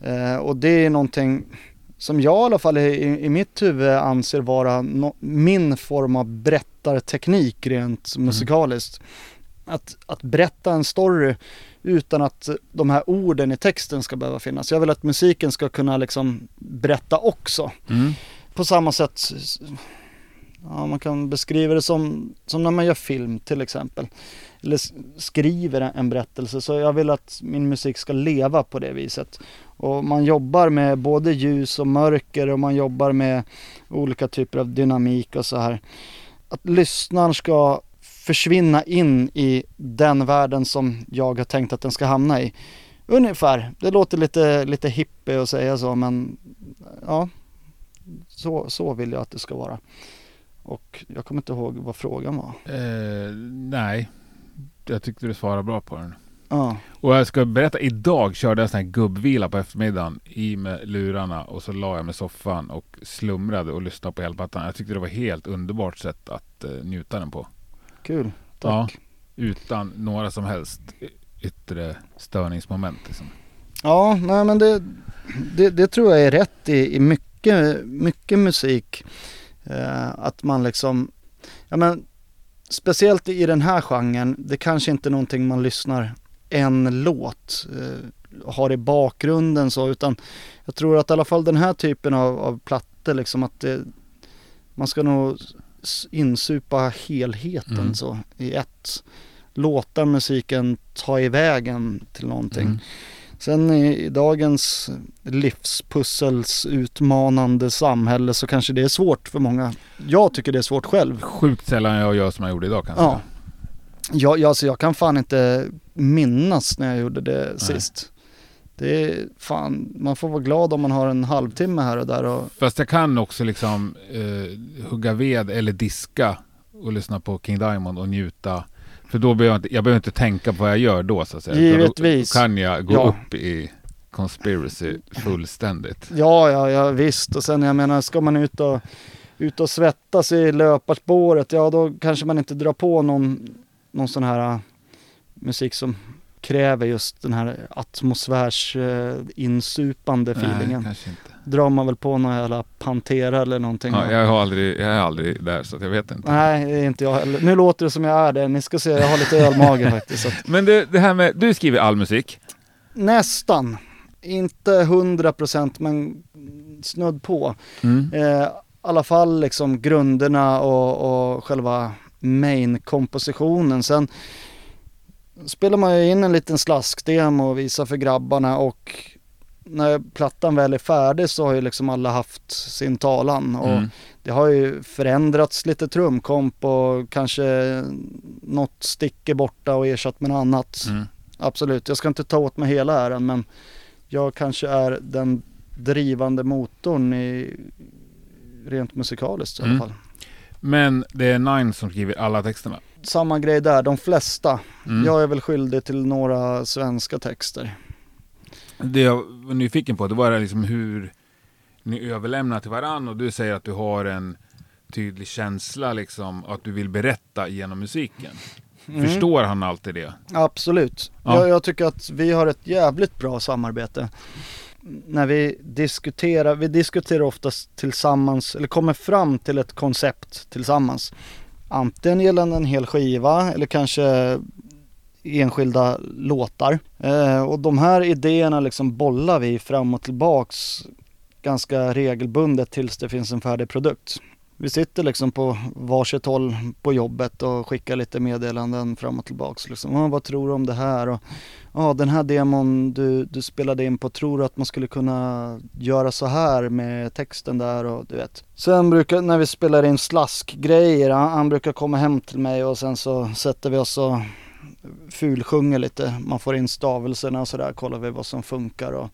Eh, och det är någonting som jag i alla fall i, i mitt huvud anser vara no, min form av berättarteknik rent musikaliskt. Att, att berätta en story utan att de här orden i texten ska behöva finnas. Jag vill att musiken ska kunna liksom berätta också Mm. på samma sätt, ja, man kan beskriva det som, som när man gör film till exempel. Eller skriver en berättelse. Så jag vill att min musik ska leva på det viset. Och man jobbar med både ljus och mörker och man jobbar med olika typer av dynamik och så här. Att lyssnaren ska försvinna in i den världen som jag har tänkt att den ska hamna i. Ungefär. Det låter lite, lite hippie att säga så men ja, så, så vill jag att det ska vara. Och jag kommer inte ihåg vad frågan var. Eh, nej, jag tyckte du svarade bra på den. Ja, Och jag ska berätta, idag körde jag en sån här gubbvila på eftermiddagen i med lurarna och så la jag mig i soffan och slumrade och lyssnade på hela plattan. Jag tyckte det var helt underbart sätt att eh, njuta den på. kul. Tack. Utan några som helst yttre störningsmoment. Liksom. Ja, nej men det, det, det tror jag är rätt i, i mycket, mycket musik. Eh, att man liksom, ja men speciellt i den här genren, det kanske inte är någonting man lyssnar en låt eh, har i bakgrunden så utan jag tror att i alla fall den här typen av, av plattor liksom att det, man ska nog insupa helheten Mm. så i ett. Låta musiken ta iväg en till någonting. Mm. Sen i, i dagens livspussels utmanande samhälle så kanske det är svårt för många. Jag tycker det är svårt själv. Sjukt sällan jag gör som jag gjorde idag kanske. Ja. Jag, jag, alltså jag kan fan inte minnas när jag gjorde det Nej. sist. Det är fan, man får vara glad om man har en halvtimme här och där och Fast jag kan också liksom eh, hugga ved eller diska och lyssna på King Diamond och njuta. För då behöver jag inte, jag behöver inte tänka på vad jag gör då så att säga. Givetvis. Då, kan jag gå Ja. upp i conspiracy fullständigt. Ja, ja, ja visst. Och sen jag menar, ska man ut och, ut och svettas i löparspåret, ja då kanske man inte drar på någon, någon sån här äh, musik som kräver just den här atmosfärs äh, insupande feelingen. Nej. Drar man väl på någon jävla Pantera eller någonting. Ja, jag, har aldrig, jag är aldrig där så att jag vet inte. Nej, det är inte jag heller. Nu låter det som jag är det. Ni ska se, jag har lite ölmage (laughs) faktiskt. Att- Men det, det här med, du skriver all musik. Nästan. Inte hundra procent men snudd på. Mm. Eh, I alla fall liksom grunderna och, och själva main-kompositionen. Sen spelar man ju in en liten slaskdemo och visar för grabbarna och när plattan väl är färdig så har ju liksom alla haft sin talan och Mm. det har ju förändrats lite trumkomp och kanske något stick är borta och ersatt med något annat. Mm. Absolut, jag ska inte ta åt mig hela äran men jag kanske är den drivande motorn i rent musikaliskt i alla Mm. fall. Men det är Nine som skriver alla texterna. Samma grej där, de flesta. Mm. Jag är väl skyldig till några svenska texter. Det jag var nyfiken på det var liksom hur ni överlämnar till varann och du säger att du har en tydlig känsla liksom att du vill berätta genom musiken. Mm. Förstår han alltid det? Absolut. Ja. Jag, jag tycker att vi har ett jävligt bra samarbete. När vi diskuterar, vi diskuterar oftast tillsammans, eller kommer fram till ett koncept tillsammans. Antingen gällande en hel skiva eller kanske enskilda låtar. Eh, och de här idéerna liksom bollar vi fram och tillbaks ganska regelbundet tills det finns en färdig produkt. Vi sitter liksom på varsitt håll på jobbet och skickar lite meddelanden fram och tillbaks. Liksom. "Ah, vad tror du om det här? Och, ah, den här demon du, du spelade in på, tror du att man skulle kunna göra så här med texten där och du vet. Sen brukar, när vi spelar in slaskgrejer, han, han brukar komma hem till mig och sen så sätter vi oss och fulsjunger lite. Man får in stavelserna och sådär, kollar vi vad som funkar och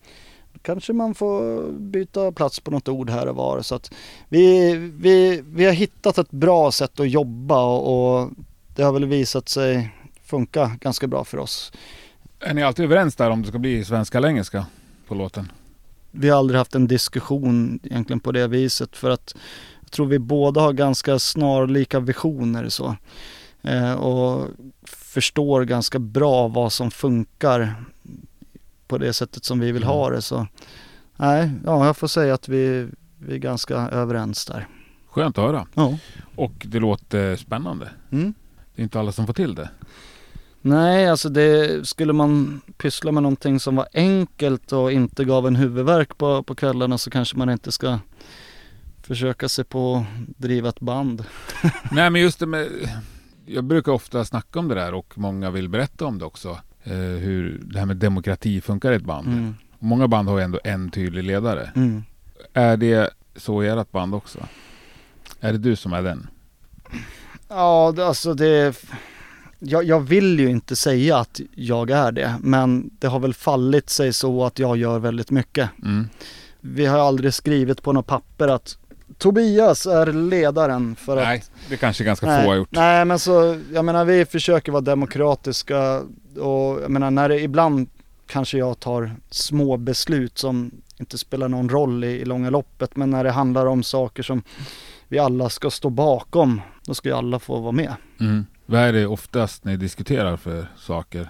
kanske man får byta plats på något ord här och var. Så att vi, vi, vi har hittat ett bra sätt att jobba och, och det har väl visat sig funka ganska bra för oss. Är ni alltid överens där om det ska bli svenska eller engelska på låten? Vi har aldrig haft en diskussion egentligen på det viset för att jag tror vi båda har ganska snarlika visioner så. Eh, och förstår ganska bra vad som funkar på det sättet som vi vill ha det så. Nej, ja jag får säga att vi, vi är ganska överens där. Skönt att höra. Ja. Och det låter spännande. Mm. Det är inte alla som får till det. Nej, alltså det skulle man pyssla med någonting som var enkelt och inte gav en huvudvärk på, på kvällarna så kanske man inte ska försöka sig på att driva ett band. (laughs) Nej men just det med... Jag brukar ofta snacka om det där och många vill berätta om det också. Eh, hur det här med demokrati funkar i ett band. Mm. Många band har ju ändå en tydlig ledare. Mm. Är det så i ert band också? Är det du som är den? Ja, det, alltså det... Jag, jag vill ju inte säga att jag är det, men det har väl fallit sig så att jag gör väldigt mycket. Mm. Vi har aldrig skrivit på något papper att Tobias är ledaren för att Nej, det kanske ganska nej, få har gjort. Nej men så, jag menar vi försöker vara demokratiska och jag menar när det ibland kanske jag tar små beslut som inte spelar någon roll i, i långa loppet men när det handlar om saker som vi alla ska stå bakom då ska ju alla få vara med. Mm. Vad är det oftast ni diskuterar för saker?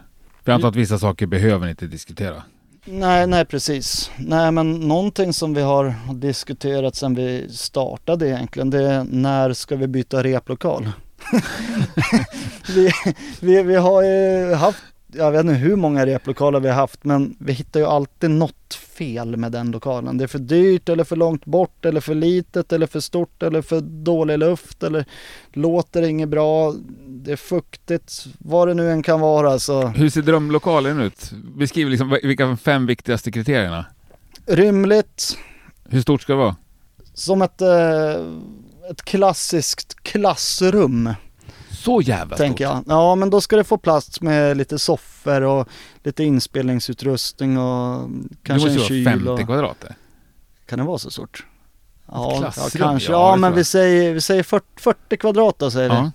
För jag antar att vissa saker behöver ni inte diskutera. Nej, nej precis. Nej men någonting som vi har diskuterat sedan vi startade egentligen det är när ska vi byta replokal? (laughs) vi, vi, vi har ju haft, jag vet inte hur många replokaler vi har haft men vi hittar ju alltid något fel med den lokalen. Det är för dyrt eller för långt bort eller för litet eller för stort eller för dålig luft eller låter inget bra. Det är fuktigt, vad det nu än kan vara. Så Hur ser drömlokalen ut? Beskriv liksom vilka fem viktigaste kriterierna. rymligt, Hur stort ska det vara? som ett, eh, ett klassiskt klassrum. Så jävla tänker stort? jag. Ja, men då ska det få plats med lite soffor och lite inspelningsutrustning och kanske det en måste ju kyl. vara 50 och... kvadrat det. Kan det vara så stort? Ja, ja kanske. ja, det men vi säger, vi säger 40, 40 kvadrat då säger Ja.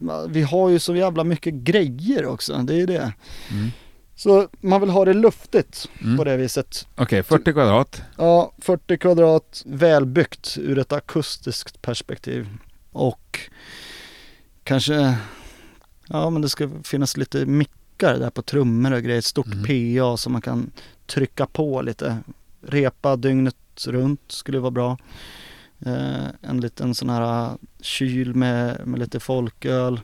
vi. Vi har ju så jävla mycket grejer också, det är ju det. Mm. Så man vill ha det luftigt Mm. på det viset. Okej, 40 kvadrat. Ja, 40 kvadrat, välbyggt ur ett akustiskt perspektiv. Och kanske, ja men det ska finnas lite mickar där på trummor och grejer. Ett stort Mm. PA som man kan trycka på lite. Repa dygnet runt skulle vara bra. Eh, en liten sån här kyl med, med lite folköl.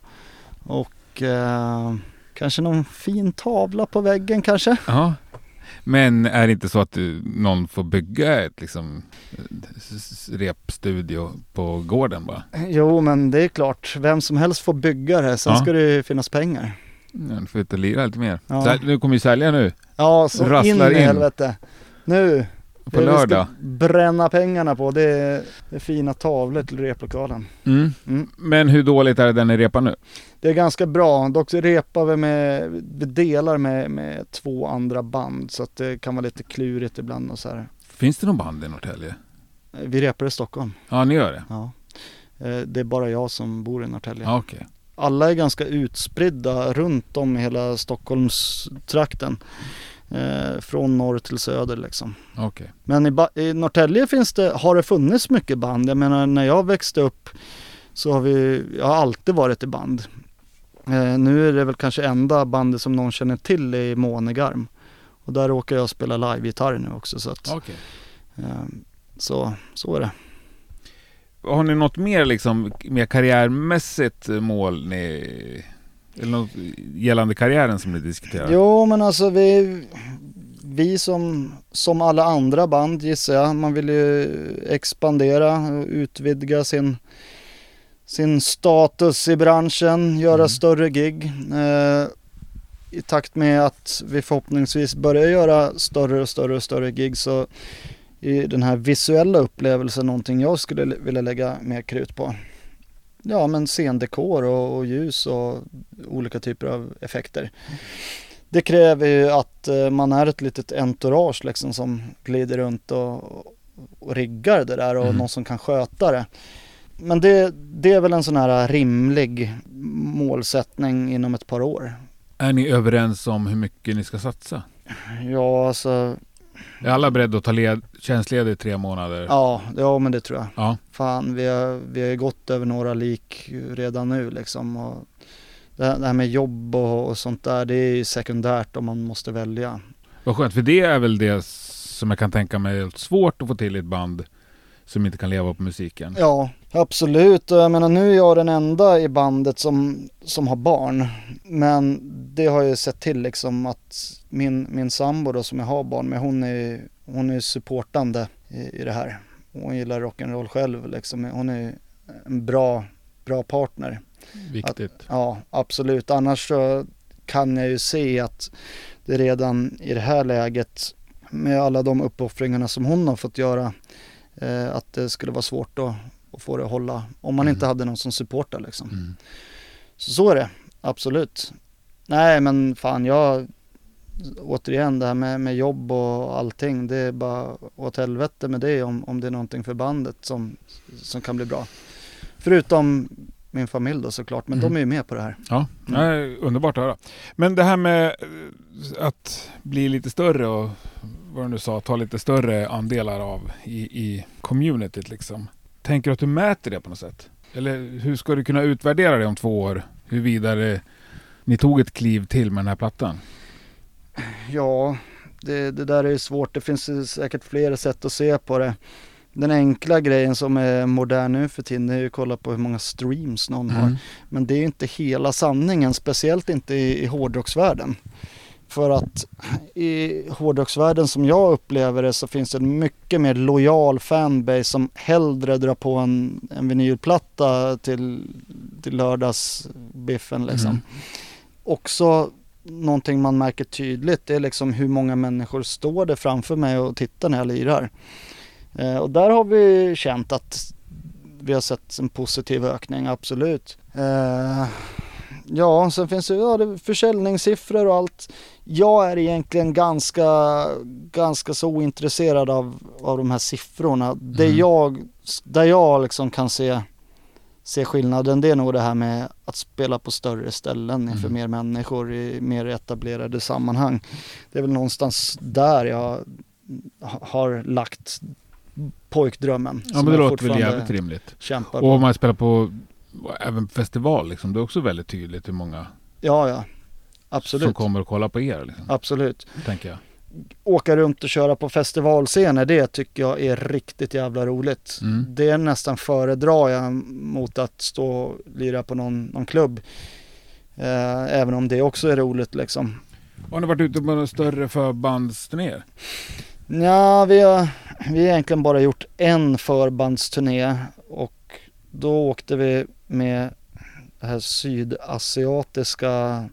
Och eh, kanske någon fin tavla på väggen kanske. Ja. Men är det inte så att du, någon får bygga ett liksom repstudio på gården bara? Jo men det är klart, vem som helst får bygga det. Sen Ja. ska det ju finnas pengar. Ja, du får ut och lira lite mer. Ja. Här, nu kommer ju sälja nu Ja, så in Rasslar i in. helvete. Nu, på det vi lördag. ska bränna pengarna på det är, det är fina tavlor till replokalen. Mm. Mm. Men hur dåligt är det den ni repar nu? Det är ganska bra, dock repar vi med, vi delar med, med två andra band så att det kan vara lite klurigt ibland och så här. Finns det någon band i Norrtälje? Vi repar i Stockholm, Ja, ni gör det? ja. Eh, Det är bara jag som bor i Norrtälje. Ja, okej. Alla är ganska utspridda runt om i hela Stockholmstrakten. Eh, från norr till söder liksom. Okej. Men i, i Norrtälje finns det, har det funnits mycket band. Jag menar när jag växte upp så har vi, jag har alltid varit i band. Eh, nu är det väl kanske enda bandet som någon känner till i Månegarm. Och där råkar jag spela live-gitarr nu också så att, Okej. eh, så, så är det. Har ni något mer liksom, mer karriärmässigt mål ni, eller något gällande karriären som ni diskuterar? Jo men alltså vi, vi som, som alla andra band gissar jag, man vill ju expandera och utvidga sin, sin status i branschen, göra Mm. större gig. Eh, I takt med att vi förhoppningsvis börjar göra större och större och större gig så är den här visuella upplevelsen någonting jag skulle vilja lägga mer krut på. Ja men scendekor och, och ljus och olika typer av effekter. Det kräver ju att eh, man är ett litet entourage liksom som glider runt och, och riggar det där och Mm. någon som kan sköta det. Men det, det är väl en sån här rimlig målsättning inom ett par år. Är ni överens om hur mycket ni ska satsa? Ja, alltså, Är alla beredda att ta led, tjänstledigt i tre månader? ja, ja men det tror jag. Ja. Fan, vi har, vi har gått över några lik redan nu liksom. Och det, här, det här med jobb och, och sånt där, det är ju sekundärt om man måste välja. Vad skönt, för det är väl det som jag kan tänka mig är svårt att få till i ett band som inte kan leva på musiken. Ja, absolut. Och jag menar nu är jag den enda i bandet som, som har barn. Men det har jag sett till liksom att min, min sambo då som jag har barn med hon är, hon är supportande i, i det här. Hon gillar rock'n'roll själv liksom. Hon är en bra, bra partner. Viktigt. Ja, absolut. Annars så kan jag ju se att det redan i det här läget med alla de uppoffringarna som hon har fått göra att det skulle vara svårt att, att få det att hålla om man Mm. inte hade någon som supportar liksom. Mm. Så, så är det, absolut. Nej men fan jag återigen det här med, med jobb och allting det är bara åt helvete med det om, om det är någonting för bandet som, som kan bli bra. Förutom min familj då såklart, men Mm. de är ju med på det här. Ja, Mm. nej, underbart att höra. Men det här med eh, att bli lite större och vad du nu sa, ta lite större andelar av i, i communityt liksom. Tänker du att du mäter det på något sätt? Eller hur ska du kunna utvärdera det om två år? Hur vidare ni tog ett kliv till med den här plattan? Ja, det, det där är ju svårt. Det finns säkert flera sätt att se på det. Den enkla grejen som är modern nu för tiden är ju att kolla på hur många streams någon har. Mm. Men det är ju inte hela sanningen, speciellt inte i, i hårdrocksvärlden. För att i hårdrocksvärlden som jag upplever det så finns det en mycket mer lojal fanbase som hellre drar på en, en vinylplatta till, till lördagsbiffen liksom. Mm. Också någonting man märker tydligt det är liksom hur många människor står det framför mig och tittar när jag lirar. Eh, och där har vi känt att vi har sett en positiv ökning, absolut. Eh, ja, sen finns det, ja, det försäljningssiffror och allt. Jag är egentligen ganska, ganska så ointresserad av, av de här siffrorna. Det Mm. jag, där jag liksom kan se, se skillnaden det är nog det här med att spela på större ställen inför Mm. mer människor i mer etablerade sammanhang. Det är väl någonstans där jag ha- har lagt pojkdrömmen. Ja men det låter väl jävligt rimligt. Och om man spelar på även festival liksom, det är också väldigt tydligt hur många Ja, ja. som Absolut. kommer och kollar på er liksom, Absolut. tänker jag. Åka runt och köra på festivalscener, det tycker jag är riktigt jävla roligt. Mm. Det nästan föredrar jag mot att stå och lira på någon, någon klubb. Eh, även om det också är roligt liksom. Har ni varit ute på några större förbandsturnéer? Ja, vi har, vi har egentligen bara gjort en förbandsturné och då åkte vi med det här sydasiatiska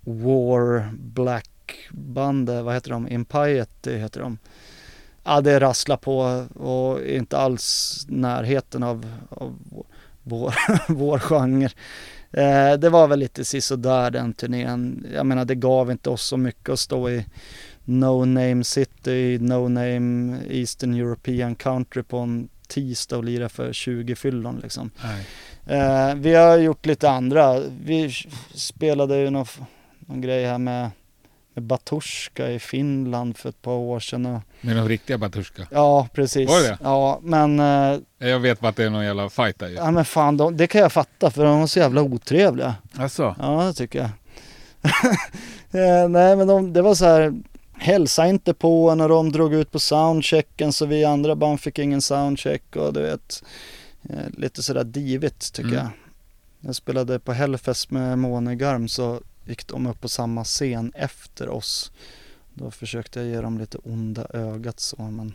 War Black bandet, vad heter de? Impiety heter de. Ja, det rasslar på och inte alls närheten av, av vår, (laughs) vår genre. Eh, det var väl lite sisådär den turnén. Jag menar det gav inte oss så mycket att stå i No Name City, No Name Eastern European Country på en tisdag och lira för 20 fyllon liksom. Nej. Eh, vi har gjort lite andra. Vi spelade ju någon, någon grej här med, med Batushka i Finland för ett par år sedan. Och, Med de riktiga Batushka? ja, precis. Var det? Ja, men, eh, Jag vet bara att det är någon jävla fight där ju. ja, men fan, de, det kan jag fatta för de var så jävla otrevliga. Alltså, Ja, det tycker jag. (laughs) eh, nej, men de, det var så här. Hälsa inte på när de drog ut på soundchecken så vi andra band fick ingen soundcheck och du vet. Eh, lite sådär divigt tycker Mm. jag. Jag spelade på Hellfest med Månegarm så gick de upp på samma scen efter oss. Då försökte jag ge dem lite onda ögat så men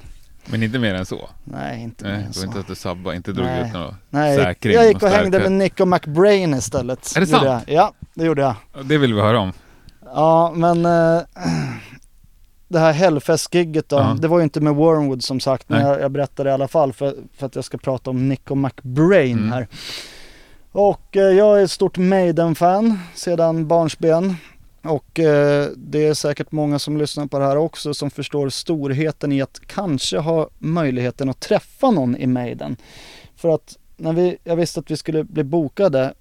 men inte mer än så? nej inte mer än det var så. inte att du sabbade, inte drog Nej. ut någon Nej, säkring? jag gick och hängde med Nico McBrain istället. Är det sant? Ja, det gjorde jag. Det vill vi höra om. Ja, men eh, (clears throat) det här Hellfest-gigget då, Ja. det var ju inte med Wormwood som sagt, men jag, jag berättade i alla fall för, för att jag ska prata om Nico McBrain Mm. här. Och eh, jag är ett stort Maiden-fan sedan barnsben. Och eh, det är säkert många som lyssnar på det här också som förstår storheten i att kanske ha möjligheten att träffa någon i Maiden. För att när vi, jag visste att vi skulle bli bokade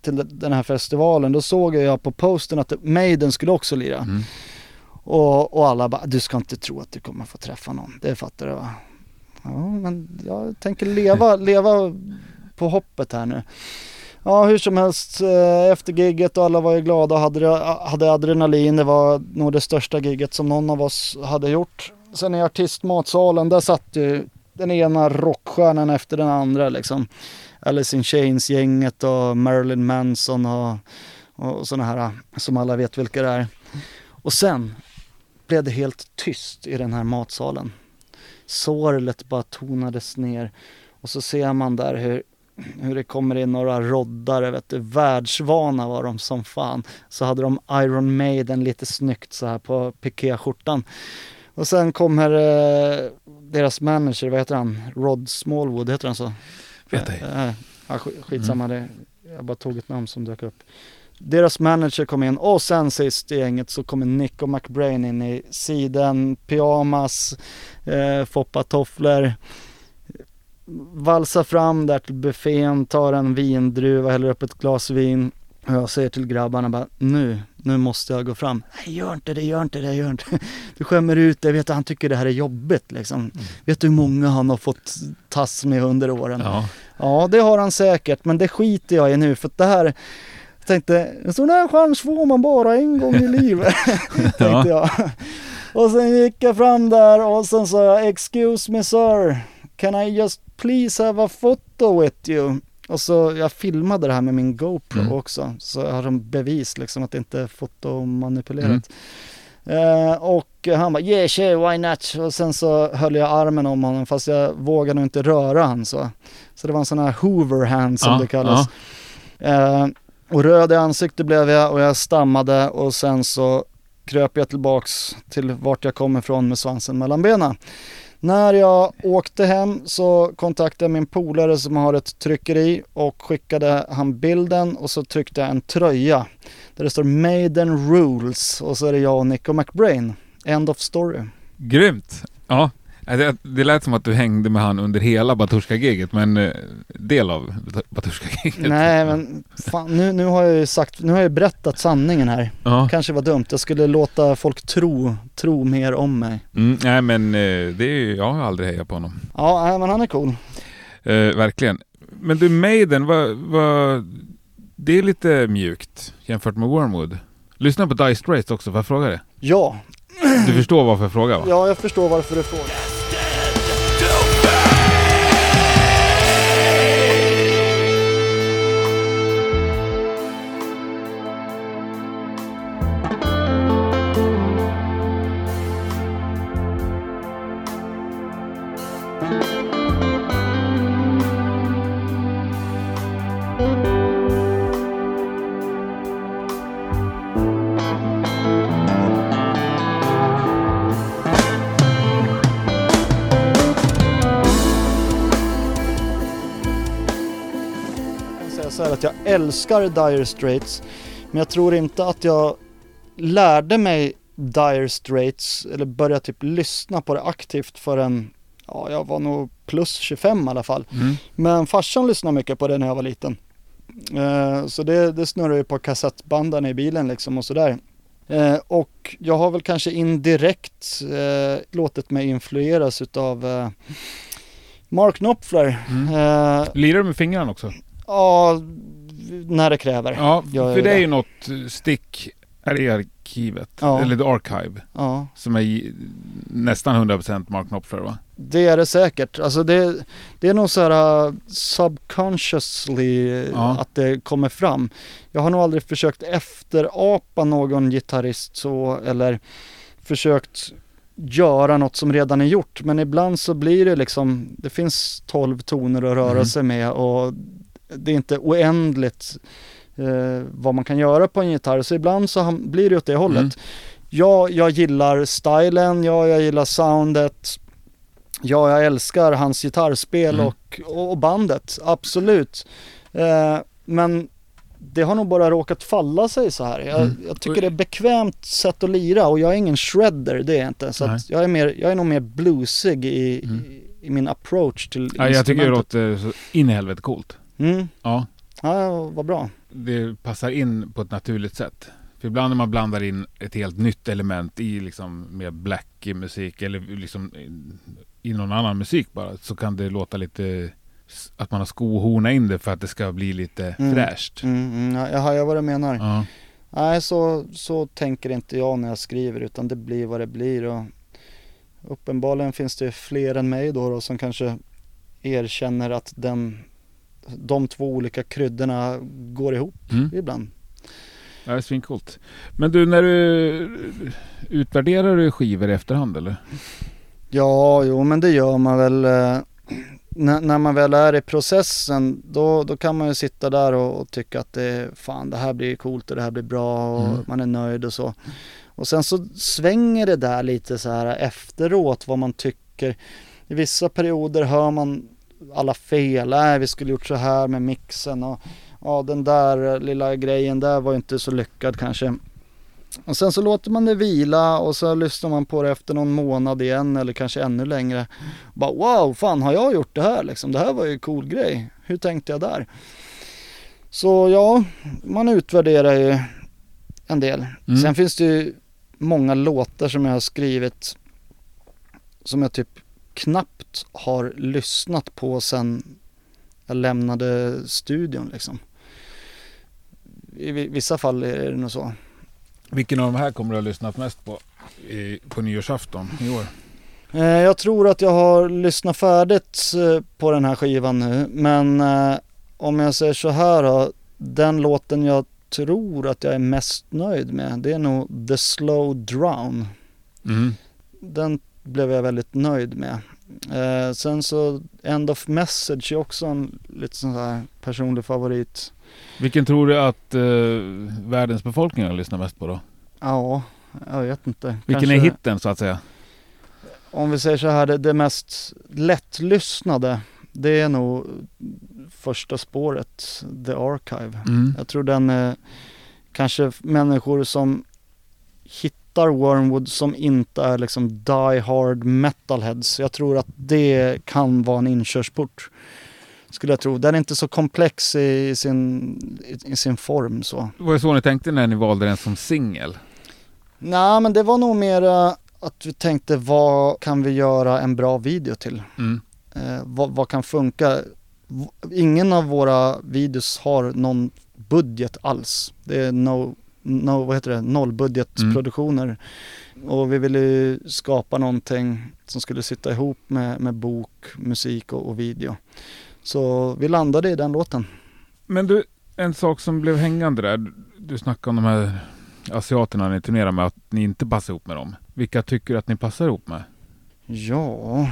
till den här festivalen, då såg jag på posten att Maiden skulle också lira. Mm. Och, och alla bara, du ska inte tro att du kommer få träffa någon. Det fattar du va? Ja, men jag tänker leva, (laughs) leva på hoppet här nu. Ja, hur som helst, eh, efter gigget och alla var ju glada och hade, hade adrenalin. Det var nog det största gigget som någon av oss hade gjort. Sen i artistmatsalen, där satt ju den ena rockstjärnan efter den andra liksom. Alice in Chains-gänget och Marilyn Manson och, och sådana här som alla vet vilka det är. Och sen blev det helt tyst i den här matsalen. Sorlet bara tonades ner och så ser man där hur, hur det kommer in några roddare, vet du, världsvana var de som fan. Så hade de Iron Maiden lite snyggt så här på pikéskjortan. Och sen kommer eh, deras manager, vad heter han? Rod Smallwood, heter han så? Vet ej. Eh, eh, skitsamma, det, jag bara tog ett namn som dök upp. Deras manager kom in och sen sist i gänget så kommer Nico McBrain in i siden, pyjamas, eh, foppatofflor. Valsar fram där till buffén, tar en vindruva, häller upp ett glas vin. Och jag säger till grabbarna bara, nu, nu måste jag gå fram. Nej gör inte det, gör inte det, gör inte. (laughs) Du skämmer ut dig, vet du, han tycker det här är jobbigt liksom. Vet du hur många han har fått tass med under åren? Ja. Ja, det har han säkert, men det skiter jag i nu för att det här tänkte, en sån här chans får man bara en gång i livet, (laughs) tänkte jag. Och sen gick jag fram där och sen sa jag, excuse me sir, can I just please have a photo with you? och så jag filmade det här med min GoPro Mm. också. Så jag har som bevis liksom att det inte är fotomanipulerat. Eh, och han bara yeah sure why not och sen så höll jag armen om honom fast jag vågade nog inte röra han så. Så det var en sån här hoover hand som Ja, det kallas. Eh, och röd i ansiktet blev jag och jag stammade och sen så kröp jag tillbaks till vart jag kom ifrån med svansen mellan benen. När jag åkte hem så kontaktade jag min polare som har ett tryckeri och skickade han bilden och så tryckte jag en tröja där det står Maiden Rules och så är det jag och Nico McBrain. End of story. Grymt! Ja. Det, det lät som att du hängde med han under hela Batushka-giget, men eh, del av Batushka-giget. Nej men fan, nu, nu har jag ju sagt, nu har jag berättat sanningen här. Ja. Kanske var dumt, jag skulle låta folk tro, tro mer om mig. Mm, nej men eh, det är ju, jag har aldrig hejat på honom. Ja, men han är cool. Eh, verkligen. Men du, Maiden, vad, vad, det är lite mjukt jämfört med Wormwood. Lyssna på Dire Straits också, får jag fråga det? Ja, Du förstår varför jag frågar va? ja jag förstår varför du frågar. Älskar Dire Straits men jag tror inte att jag lärde mig Dire Straits eller började typ lyssna på det aktivt förrän ja, jag var nog plus 25 i alla fall. Mm. Men farsan lyssnade mycket på det när jag var liten. Eh, så det, det snurrade ju på kassettbanden i bilen liksom och sådär. Eh, och jag har väl kanske indirekt eh, låtit mig influeras utav eh, Mark Knopfler. Mm. Eh, Lirar du med fingrarna också? Ja, när det kräver. Ja, för det är ju något stick här i arkivet, Ja. eller the archive, Ja, som är nästan 100% Mark Knopfler va? det är det säkert. Alltså det, det är nog så här uh, subconsciously Ja. att det kommer fram. Jag har nog aldrig försökt efterapa någon gitarrist så eller försökt göra något som redan är gjort. Men ibland så blir det liksom, det finns 12 toner att röra Mm. sig med och det är inte oändligt eh, vad man kan göra på en gitarr. Så ibland så blir det åt det hållet. Mm. Ja, jag gillar stilen, ja, jag gillar soundet. Ja, jag älskar hans gitarrspel Mm. och, och bandet, absolut. Eh, men det har nog bara råkat falla sig så här. Jag, Mm. jag tycker det är bekvämt sätt att lira och jag är ingen shredder, det är jag inte. Så jag, är mer, jag är nog mer bluesig i, Mm. i, i min approach till Ja, jag tycker det låter så in i helvete coolt. Mm. Ja, Ja, vad bra. det passar in på ett naturligt sätt. För ibland när man blandar in ett helt nytt element i liksom mer black musik eller liksom i någon annan musik bara så kan det låta lite att man har skohorna in det för att det ska bli lite Mm. fräscht. Mm, mm, ja, jag hör vad du menar. Ja. Nej, så, så tänker inte jag när jag skriver utan det blir vad det blir och uppenbarligen finns det fler än mig då, då som kanske erkänner att den, de två olika kryddorna går ihop Mm. ibland. Ja, det är svincoolt. Men du, när du utvärderar du skivor i efterhand eller? Ja, jo men det gör man väl. Eh, när, när man väl är i processen då, då kan man ju sitta där och, och tycka att det, fan det här blir coolt och det här blir bra och Mm. man är nöjd och så. Och sen så svänger det där lite så här efteråt vad man tycker. I vissa perioder hör man alla fel. Nej, vi skulle gjort så här med mixen och ja, den där lilla grejen där var inte så lyckad kanske. Och sen så låter man det vila och så lyssnar man på det efter någon månad igen eller kanske ännu längre. Bara wow, fan har jag gjort det här liksom? Det här var ju en cool grej. Hur tänkte jag där? Så ja, man utvärderar ju en del. Mm. Sen finns det ju många låtar som jag har skrivit som jag typ knappt har lyssnat på sen jag lämnade studion liksom. I vi- vissa fall är det nog så. Vilken av de här kommer du ha lyssnat mest på i, på nyårsafton i år? Eh, Jag tror att jag har lyssnat färdigt eh, på den här skivan nu men eh, om jag säger så här då, den låten jag tror att jag är mest nöjd med, det är nog The Slow Drown. Mm. Den blev jag väldigt nöjd med. Eh, sen så End of Message är också en lite sån här personlig favorit. Vilken tror du att eh, världens befolkning lyssnar mest på då? Ja, jag vet inte. Vilken är hitten så att säga? Om vi säger så här, det, det mest lättlyssnade, det är nog första spåret, The Archive. Mm. Jag tror den är kanske människor som hittar Wormwood som inte är liksom die hard metalheads. Jag tror att det kan vara en inkörsport. Skulle jag tro. Den är inte så komplex i sin, i, i sin form så. Var det så ni tänkte när ni valde den som singel? Nej men det var nog mer att vi tänkte vad kan vi göra en bra video till? Mm. Eh, vad, vad kan funka? Ingen av våra videos har någon budget alls. Det är no, no, vad heter det? nollbudgetproduktioner. Och vi ville ju skapa någonting som skulle sitta ihop med, med bok, musik och, och video. Så vi landade i den låten. Men du, en sak som blev hängande där. Du- Du snackade om de här asiaterna ni turnerar med, att ni inte passar ihop med dem. Vilka tycker du att ni passar ihop med? Ja,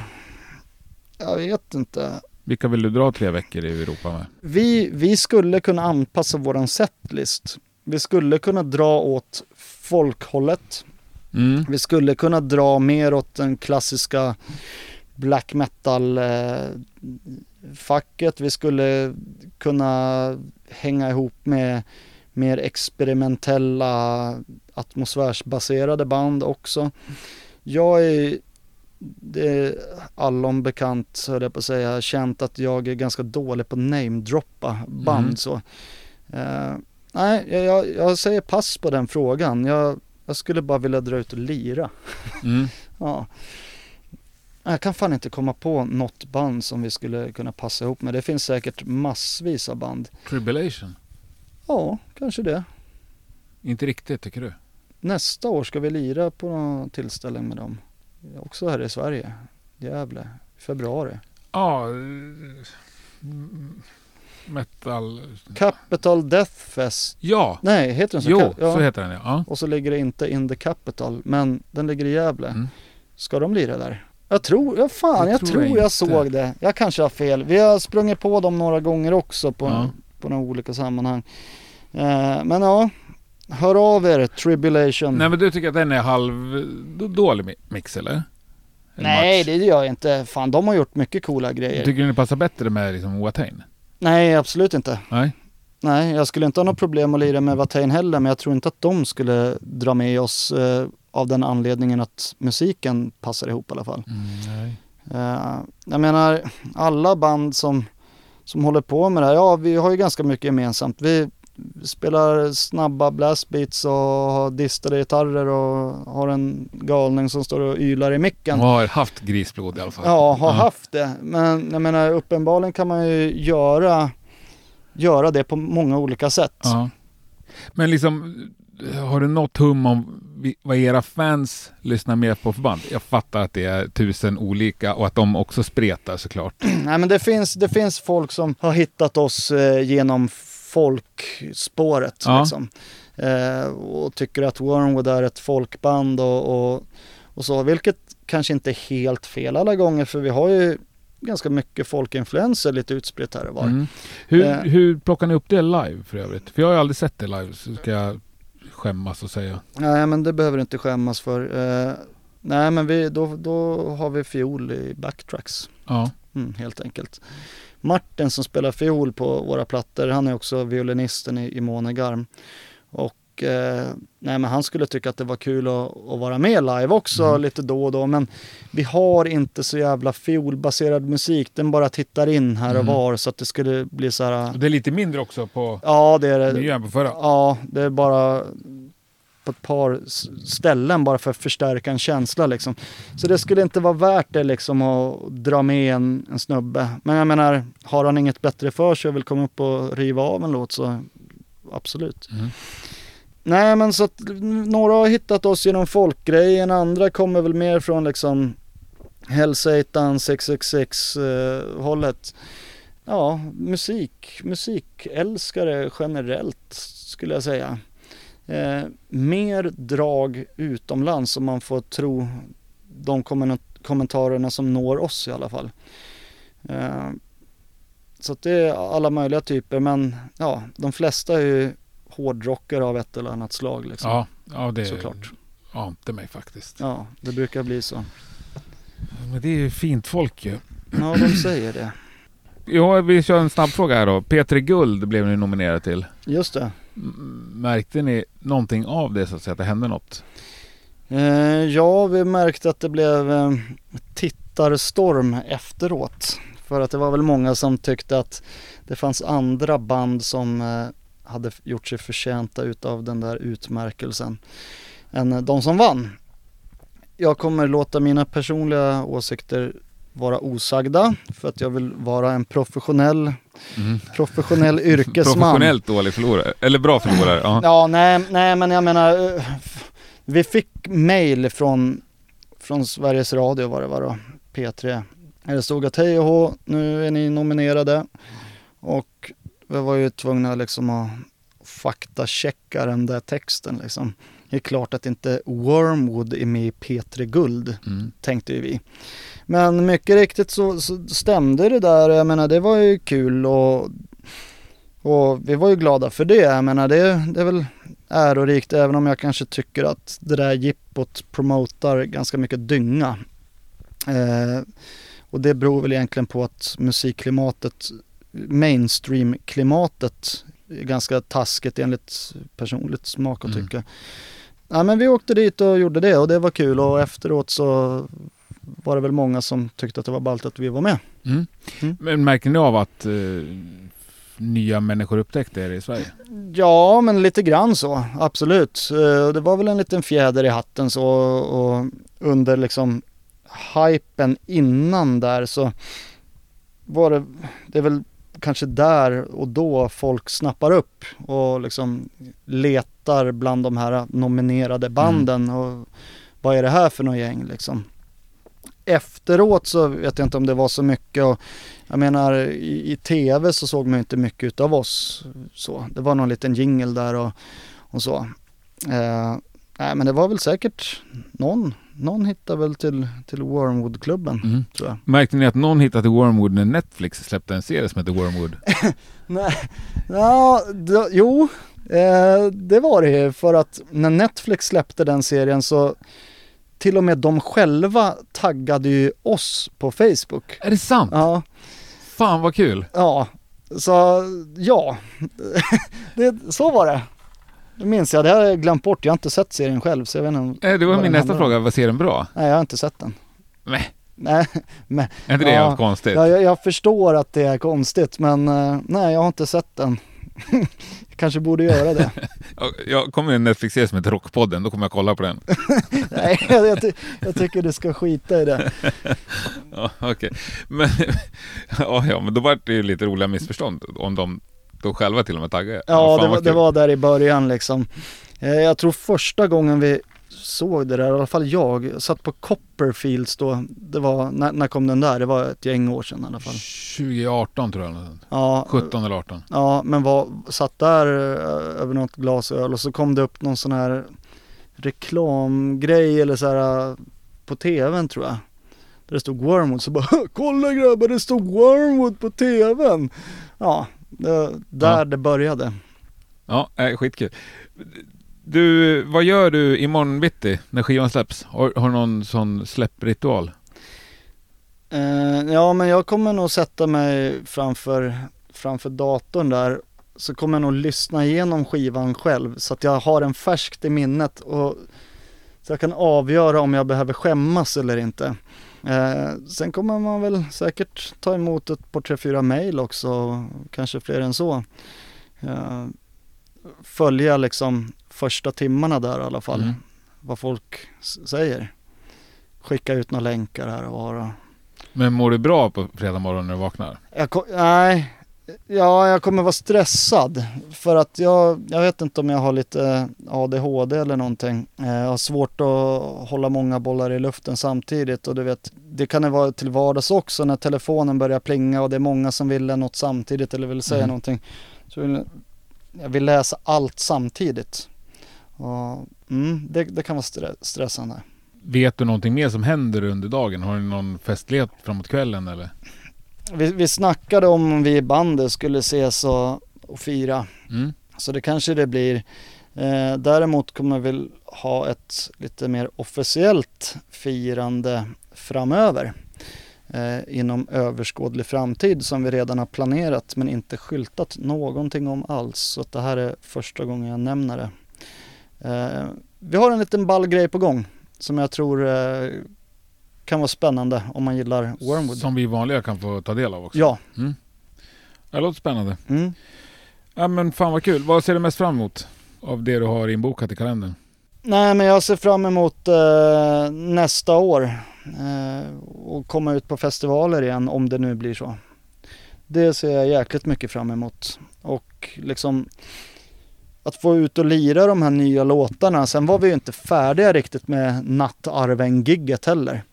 jag vet inte. Vilka vill du dra tre veckor i Europa med? Vi, vi skulle kunna anpassa våran setlist. Vi skulle kunna dra åt folkhållet. Mm. Vi skulle kunna dra mer åt den klassiska black metal eh, facket. Vi skulle kunna hänga ihop med mer experimentella atmosfärsbaserade band också. Jag är, det är allom bekant, höll jag på att säga, känt att jag är ganska dålig på namedroppa band Mm. så. Eh, nej, jag, jag, säger pass på den frågan. Jag, jag skulle bara vilja dra ut och lira. Mm. (laughs) Ja. Jag kan fan inte komma på något band som vi skulle kunna passa ihop med. Det finns säkert massvis av band. Tribulation? Ja, kanske det. Inte riktigt tycker du? Nästa år ska vi lira på någon tillställning med dem. Också här i Sverige. Gävle. Februari. Ja, eh, metal... Capital Death Fest. Ja, Nej, heter den så? jo, ja. så heter den ja. Och så ligger det inte in the capital, men den ligger i Gävle. Mm. Ska de lira där? Jag tror, ja fan, Det jag tror tror jag jag, såg det. Jag kanske har fel. Vi har sprungit på dem några gånger också på, Ja. på några olika sammanhang. Eh, men ja, hör av er, Tribulation. Nej men du tycker att den är halv då- dålig mi- mix eller? Eller Nej, match? det gör jag inte. Fan, de har gjort mycket coola grejer. Tycker du det passar bättre med liksom Watain? Nej, absolut inte. Nej? Nej, jag skulle inte ha något problem att lira med Watain heller, men jag tror inte att de skulle dra med oss eh, av den anledningen att musiken passar ihop i alla fall. Mm, nej. Eh, jag menar, alla band som, som håller på med det här, ja vi har ju ganska mycket gemensamt. Vi spelar snabba blastbeats och har distade gitarrer och har en galning som står och ylar i micken. De har haft grisblod i alla fall. Ja, har haft det. Men jag menar uppenbarligen kan man ju göra, göra det på många olika sätt. Ja. Men liksom, har du något hum om vad era fans lyssnar mer på för band? Jag fattar att det är tusen olika och att de också spretar såklart. Nej men det finns, det finns folk som har hittat oss eh, genom folkspåret Ja. liksom. Eh, och tycker att Wormwood är ett folkband och, och, och så, vilket kanske inte är helt fel alla gånger för vi har ju ganska mycket folkinfluenser lite utspritt här och var. Mm. Hur, Eh. hur plockar ni upp det live för övrigt? För jag har ju aldrig sett det live, så ska jag skämmas och säga. Nej men det behöver du inte skämmas för. Eh, nej men vi, då, då har vi fiol i backtracks. Ja. Mm, helt enkelt. Martin som spelar fiol på våra plattor, han är också violinisten i, i Monegarm. Och eh, nej, men han skulle tycka att det var kul att, att vara med live också Mm. lite då och då. Men vi har inte så jävla fiolbaserad musik. Den bara tittar in här och Mm. var så att det skulle bli så här. Och det är lite mindre också på Ja det är det. nya än på förra. Ja, det är bara på ett par ställen bara för att förstärka en känsla liksom. Så det skulle inte vara värt det liksom att dra med en, en snubbe. Men jag menar, har han inget bättre för sig och vill komma upp och riva av en låt så absolut. Mm. Nej men så att några har hittat oss genom folkgrejen, andra kommer väl mer från liksom Hell Satan 666 eh, hållet. ja, musik, musikälskare generellt skulle jag säga. Eh, mer drag utomlands om man får tro de kommentarerna som når oss i alla fall. Eh, så att det är alla möjliga typer men ja, de flesta är ju hårdrockare av ett eller annat slag liksom. Ja, ja det Såklart. ante mig faktiskt. Ja, det brukar bli så. Men det är ju fint folk ju. Ja, de säger det. (clears throat) Ja, vi kör en snabb fråga här då. P3 Guld blev ni nominerad till. Just det. Märkte ni någonting av det så att säga, att det hände något? Eh, ja, vi märkte att det blev eh, tittarstorm efteråt. För att det var väl många som tyckte att det fanns andra band som eh, hade gjort sig förtjänta utav den där utmärkelsen än eh, de som vann. Jag kommer låta mina personliga åsikter vara osagda för att jag vill vara en professionell, mm. professionell (laughs) yrkesman. Professionellt dålig förlorare, eller bra förlorare. Ja, ja nej, nej men jag menar, eh, vi fick mail från, från Sveriges Radio var det var då, P3. Det stod att hej och hå, nu är ni nominerade. Och vi var ju tvungna liksom att faktachecka den där texten liksom. Det är klart att inte Wormwood är med i P3 Guld, mm. tänkte ju vi. Men mycket riktigt så, så, stämde det där. Jag menar det var ju kul och, och vi var ju glada för det. Jag menar det, det är väl ärorikt även om jag kanske tycker att det där jippot promotar ganska mycket dynga. Eh, och det beror väl egentligen på att musikklimatet, mainstream-klimatet är ganska taskigt enligt personligt smak och mm. tycke. Mm. Ja, men vi åkte dit och gjorde det och det var kul och efteråt så var det väl många som tyckte att det var ballt att vi var med. Mm. Mm. Men märker ni av att uh, nya människor upptäckte er i Sverige? Ja, men lite grann så, absolut. Uh, det var väl en liten fjäder i hatten så och under liksom hypen innan där så var det, det är väl kanske där och då folk snappar upp och liksom letar bland de här nominerade banden mm. och vad är det här för något gäng liksom. Efteråt så vet jag inte om det var så mycket och jag menar i, i tv så såg man inte mycket utav oss så. Det var någon liten jingle där och, och så. Eh, nej men det var väl säkert någon någon hittar väl till, till Wormwood-klubben, mm. tror jag. Märkte ni att någon hittade till Wormwood när Netflix släppte en serie som heter Wormwood? (laughs) Nej, ja, då, jo, eh, det var det ju. För att när Netflix släppte den serien så till och med de själva taggade ju oss på Facebook. Är det sant? Ja. Fan vad kul! Ja, så ja, (laughs) det, så var det. Det minns jag, det har jag glömt bort. Jag har inte sett serien själv så jag vet inte. Eh, det var min nästa fråga, var serien bra? Nej, jag har inte sett den. Nej. (laughs) Nej, men, är inte det ja, konstigt? Ja, jag, jag, förstår att det är konstigt men uh, nej, jag har inte sett den. (laughs) kanske borde göra det. (laughs) jag kommer en Netflix-serie som heter Rockpodden, då kommer jag kolla på den. (laughs) nej, jag, jag, jag, tycker du ska skita i det. (laughs) ja, Okej, okay. men, ja, ja, men då var det ju lite roliga missförstånd om de då själva till och med taggade? Ja, det var, det var där i början liksom. Eh, jag tror första gången vi såg det där, i alla fall jag, satt på Copperfields då. Det var, när, när kom den där? Det var ett gäng år sedan i alla fall. 2018 tror jag. Ja, 17 eller 18. Ja, men var, satt där eh, över något glas öl och så kom det upp någon sån här reklamgrej eller så här på tvn tror jag. Där det stod Wormwood så bara (laughs) Kolla grabbar det stod Wormwood på tvn! Ja, det, där ja. det började. Ja, äh, skitkul. Du, vad gör du imorgon bitti när skivan släpps? Har, har du någon sån släppritual? Uh, ja, men jag kommer nog sätta mig framför, framför datorn där så kommer jag nog lyssna igenom skivan själv så att jag har den färskt i minnet och så jag kan avgöra om jag behöver skämmas eller inte. Eh, sen kommer man väl säkert ta emot ett par tre, fyra mejl också, kanske fler än så. Eh, följa liksom första timmarna där i alla fall, mm. vad folk säger. Skicka ut några länkar här och vara. Men mår du bra på fredag morgon när du vaknar? Jag, nej, Ja, jag kommer vara stressad för att jag, jag vet inte om jag har lite ADHD eller någonting. Eh, jag har svårt att hålla många bollar i luften samtidigt och du vet, det kan det vara till vardags också när telefonen börjar plinga och det är många som vill något samtidigt eller vill säga mm. någonting. Så jag vill läsa allt samtidigt. Och, mm, det, det kan vara stressande. Vet du någonting mer som händer under dagen? Har ni någon festlighet framåt kvällen eller? Vi, vi snackade om vi i bandet skulle ses och, och fira. Mm. Så det kanske det blir. Eh, däremot kommer vi ha ett lite mer officiellt firande framöver. Eh, inom överskådlig framtid som vi redan har planerat men inte skyltat någonting om alls. Så det här är första gången jag nämner det. Eh, vi har en liten ball grej på gång som jag tror eh, kan vara spännande om man gillar Wormwood. Som vi vanliga kan få ta del av också? Ja. Mm. Det låter spännande. Mm. Ja men fan vad kul. Vad ser du mest fram emot av det du har inbokat i kalendern? Nej men jag ser fram emot eh, nästa år eh, och komma ut på festivaler igen om det nu blir så. Det ser jag jäkligt mycket fram emot. Och liksom att få ut och lira de här nya låtarna. Sen var vi ju inte färdiga riktigt med Nattarven-gigget heller.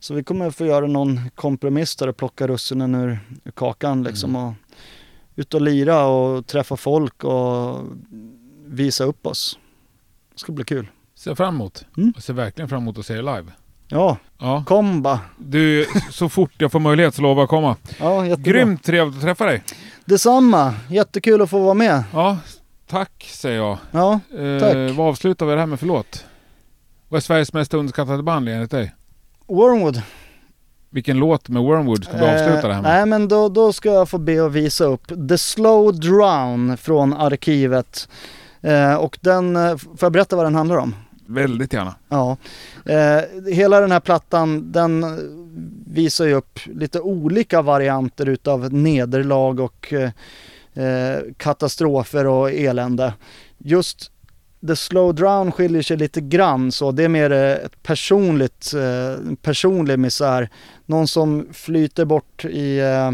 Så vi kommer få göra någon kompromiss där och plocka russinen ur, ur kakan liksom. Mm. Och ut och lira och träffa folk och visa upp oss. Det ska bli kul. Ser fram emot. Mm. Jag ser verkligen fram emot att se er live. Ja, ja. kom bara. Du, så fort jag får möjlighet så lovar jag att komma. Ja, jättebra. Grymt trevligt att träffa dig. Detsamma. Jättekul att få vara med. Ja, tack säger jag. Ja, eh, tack. Vad avslutar vi det här med för låt? Vad är Sveriges mest underskattade band enligt dig? Wormwood. Vilken låt med Wormwood ska vi eh, avsluta det här med? Nej men då, då ska jag få be att visa upp The Slow Drown från arkivet. Eh, och den, eh, får jag berätta vad den handlar om? Väldigt gärna. Ja. Eh, hela den här plattan den visar ju upp lite olika varianter utav nederlag och eh, katastrofer och elände. Just The Slow Drown skiljer sig lite grann så. Det är mer eh, ett personligt, eh, personlig misär. Någon som flyter bort i, eh,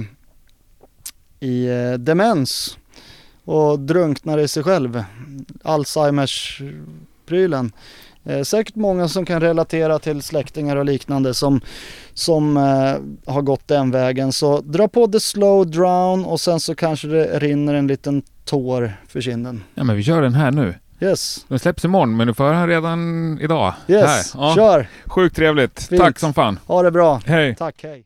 i eh, demens och drunknar i sig själv. Alzheimers-prylen. Eh, säkert många som kan relatera till släktingar och liknande som, som eh, har gått den vägen. Så dra på The Slow Drown och sen så kanske det rinner en liten tår för kinden. Ja men vi kör den här nu. Yes. Den släpps imorgon men du får höra redan idag. Yes, ja. kör! Sjukt trevligt. Fint. Tack som fan. Ha det bra. Hej. Tack, hej.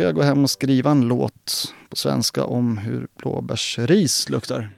Ska jag gå hem och skriva en låt på svenska om hur blåbärsris luktar.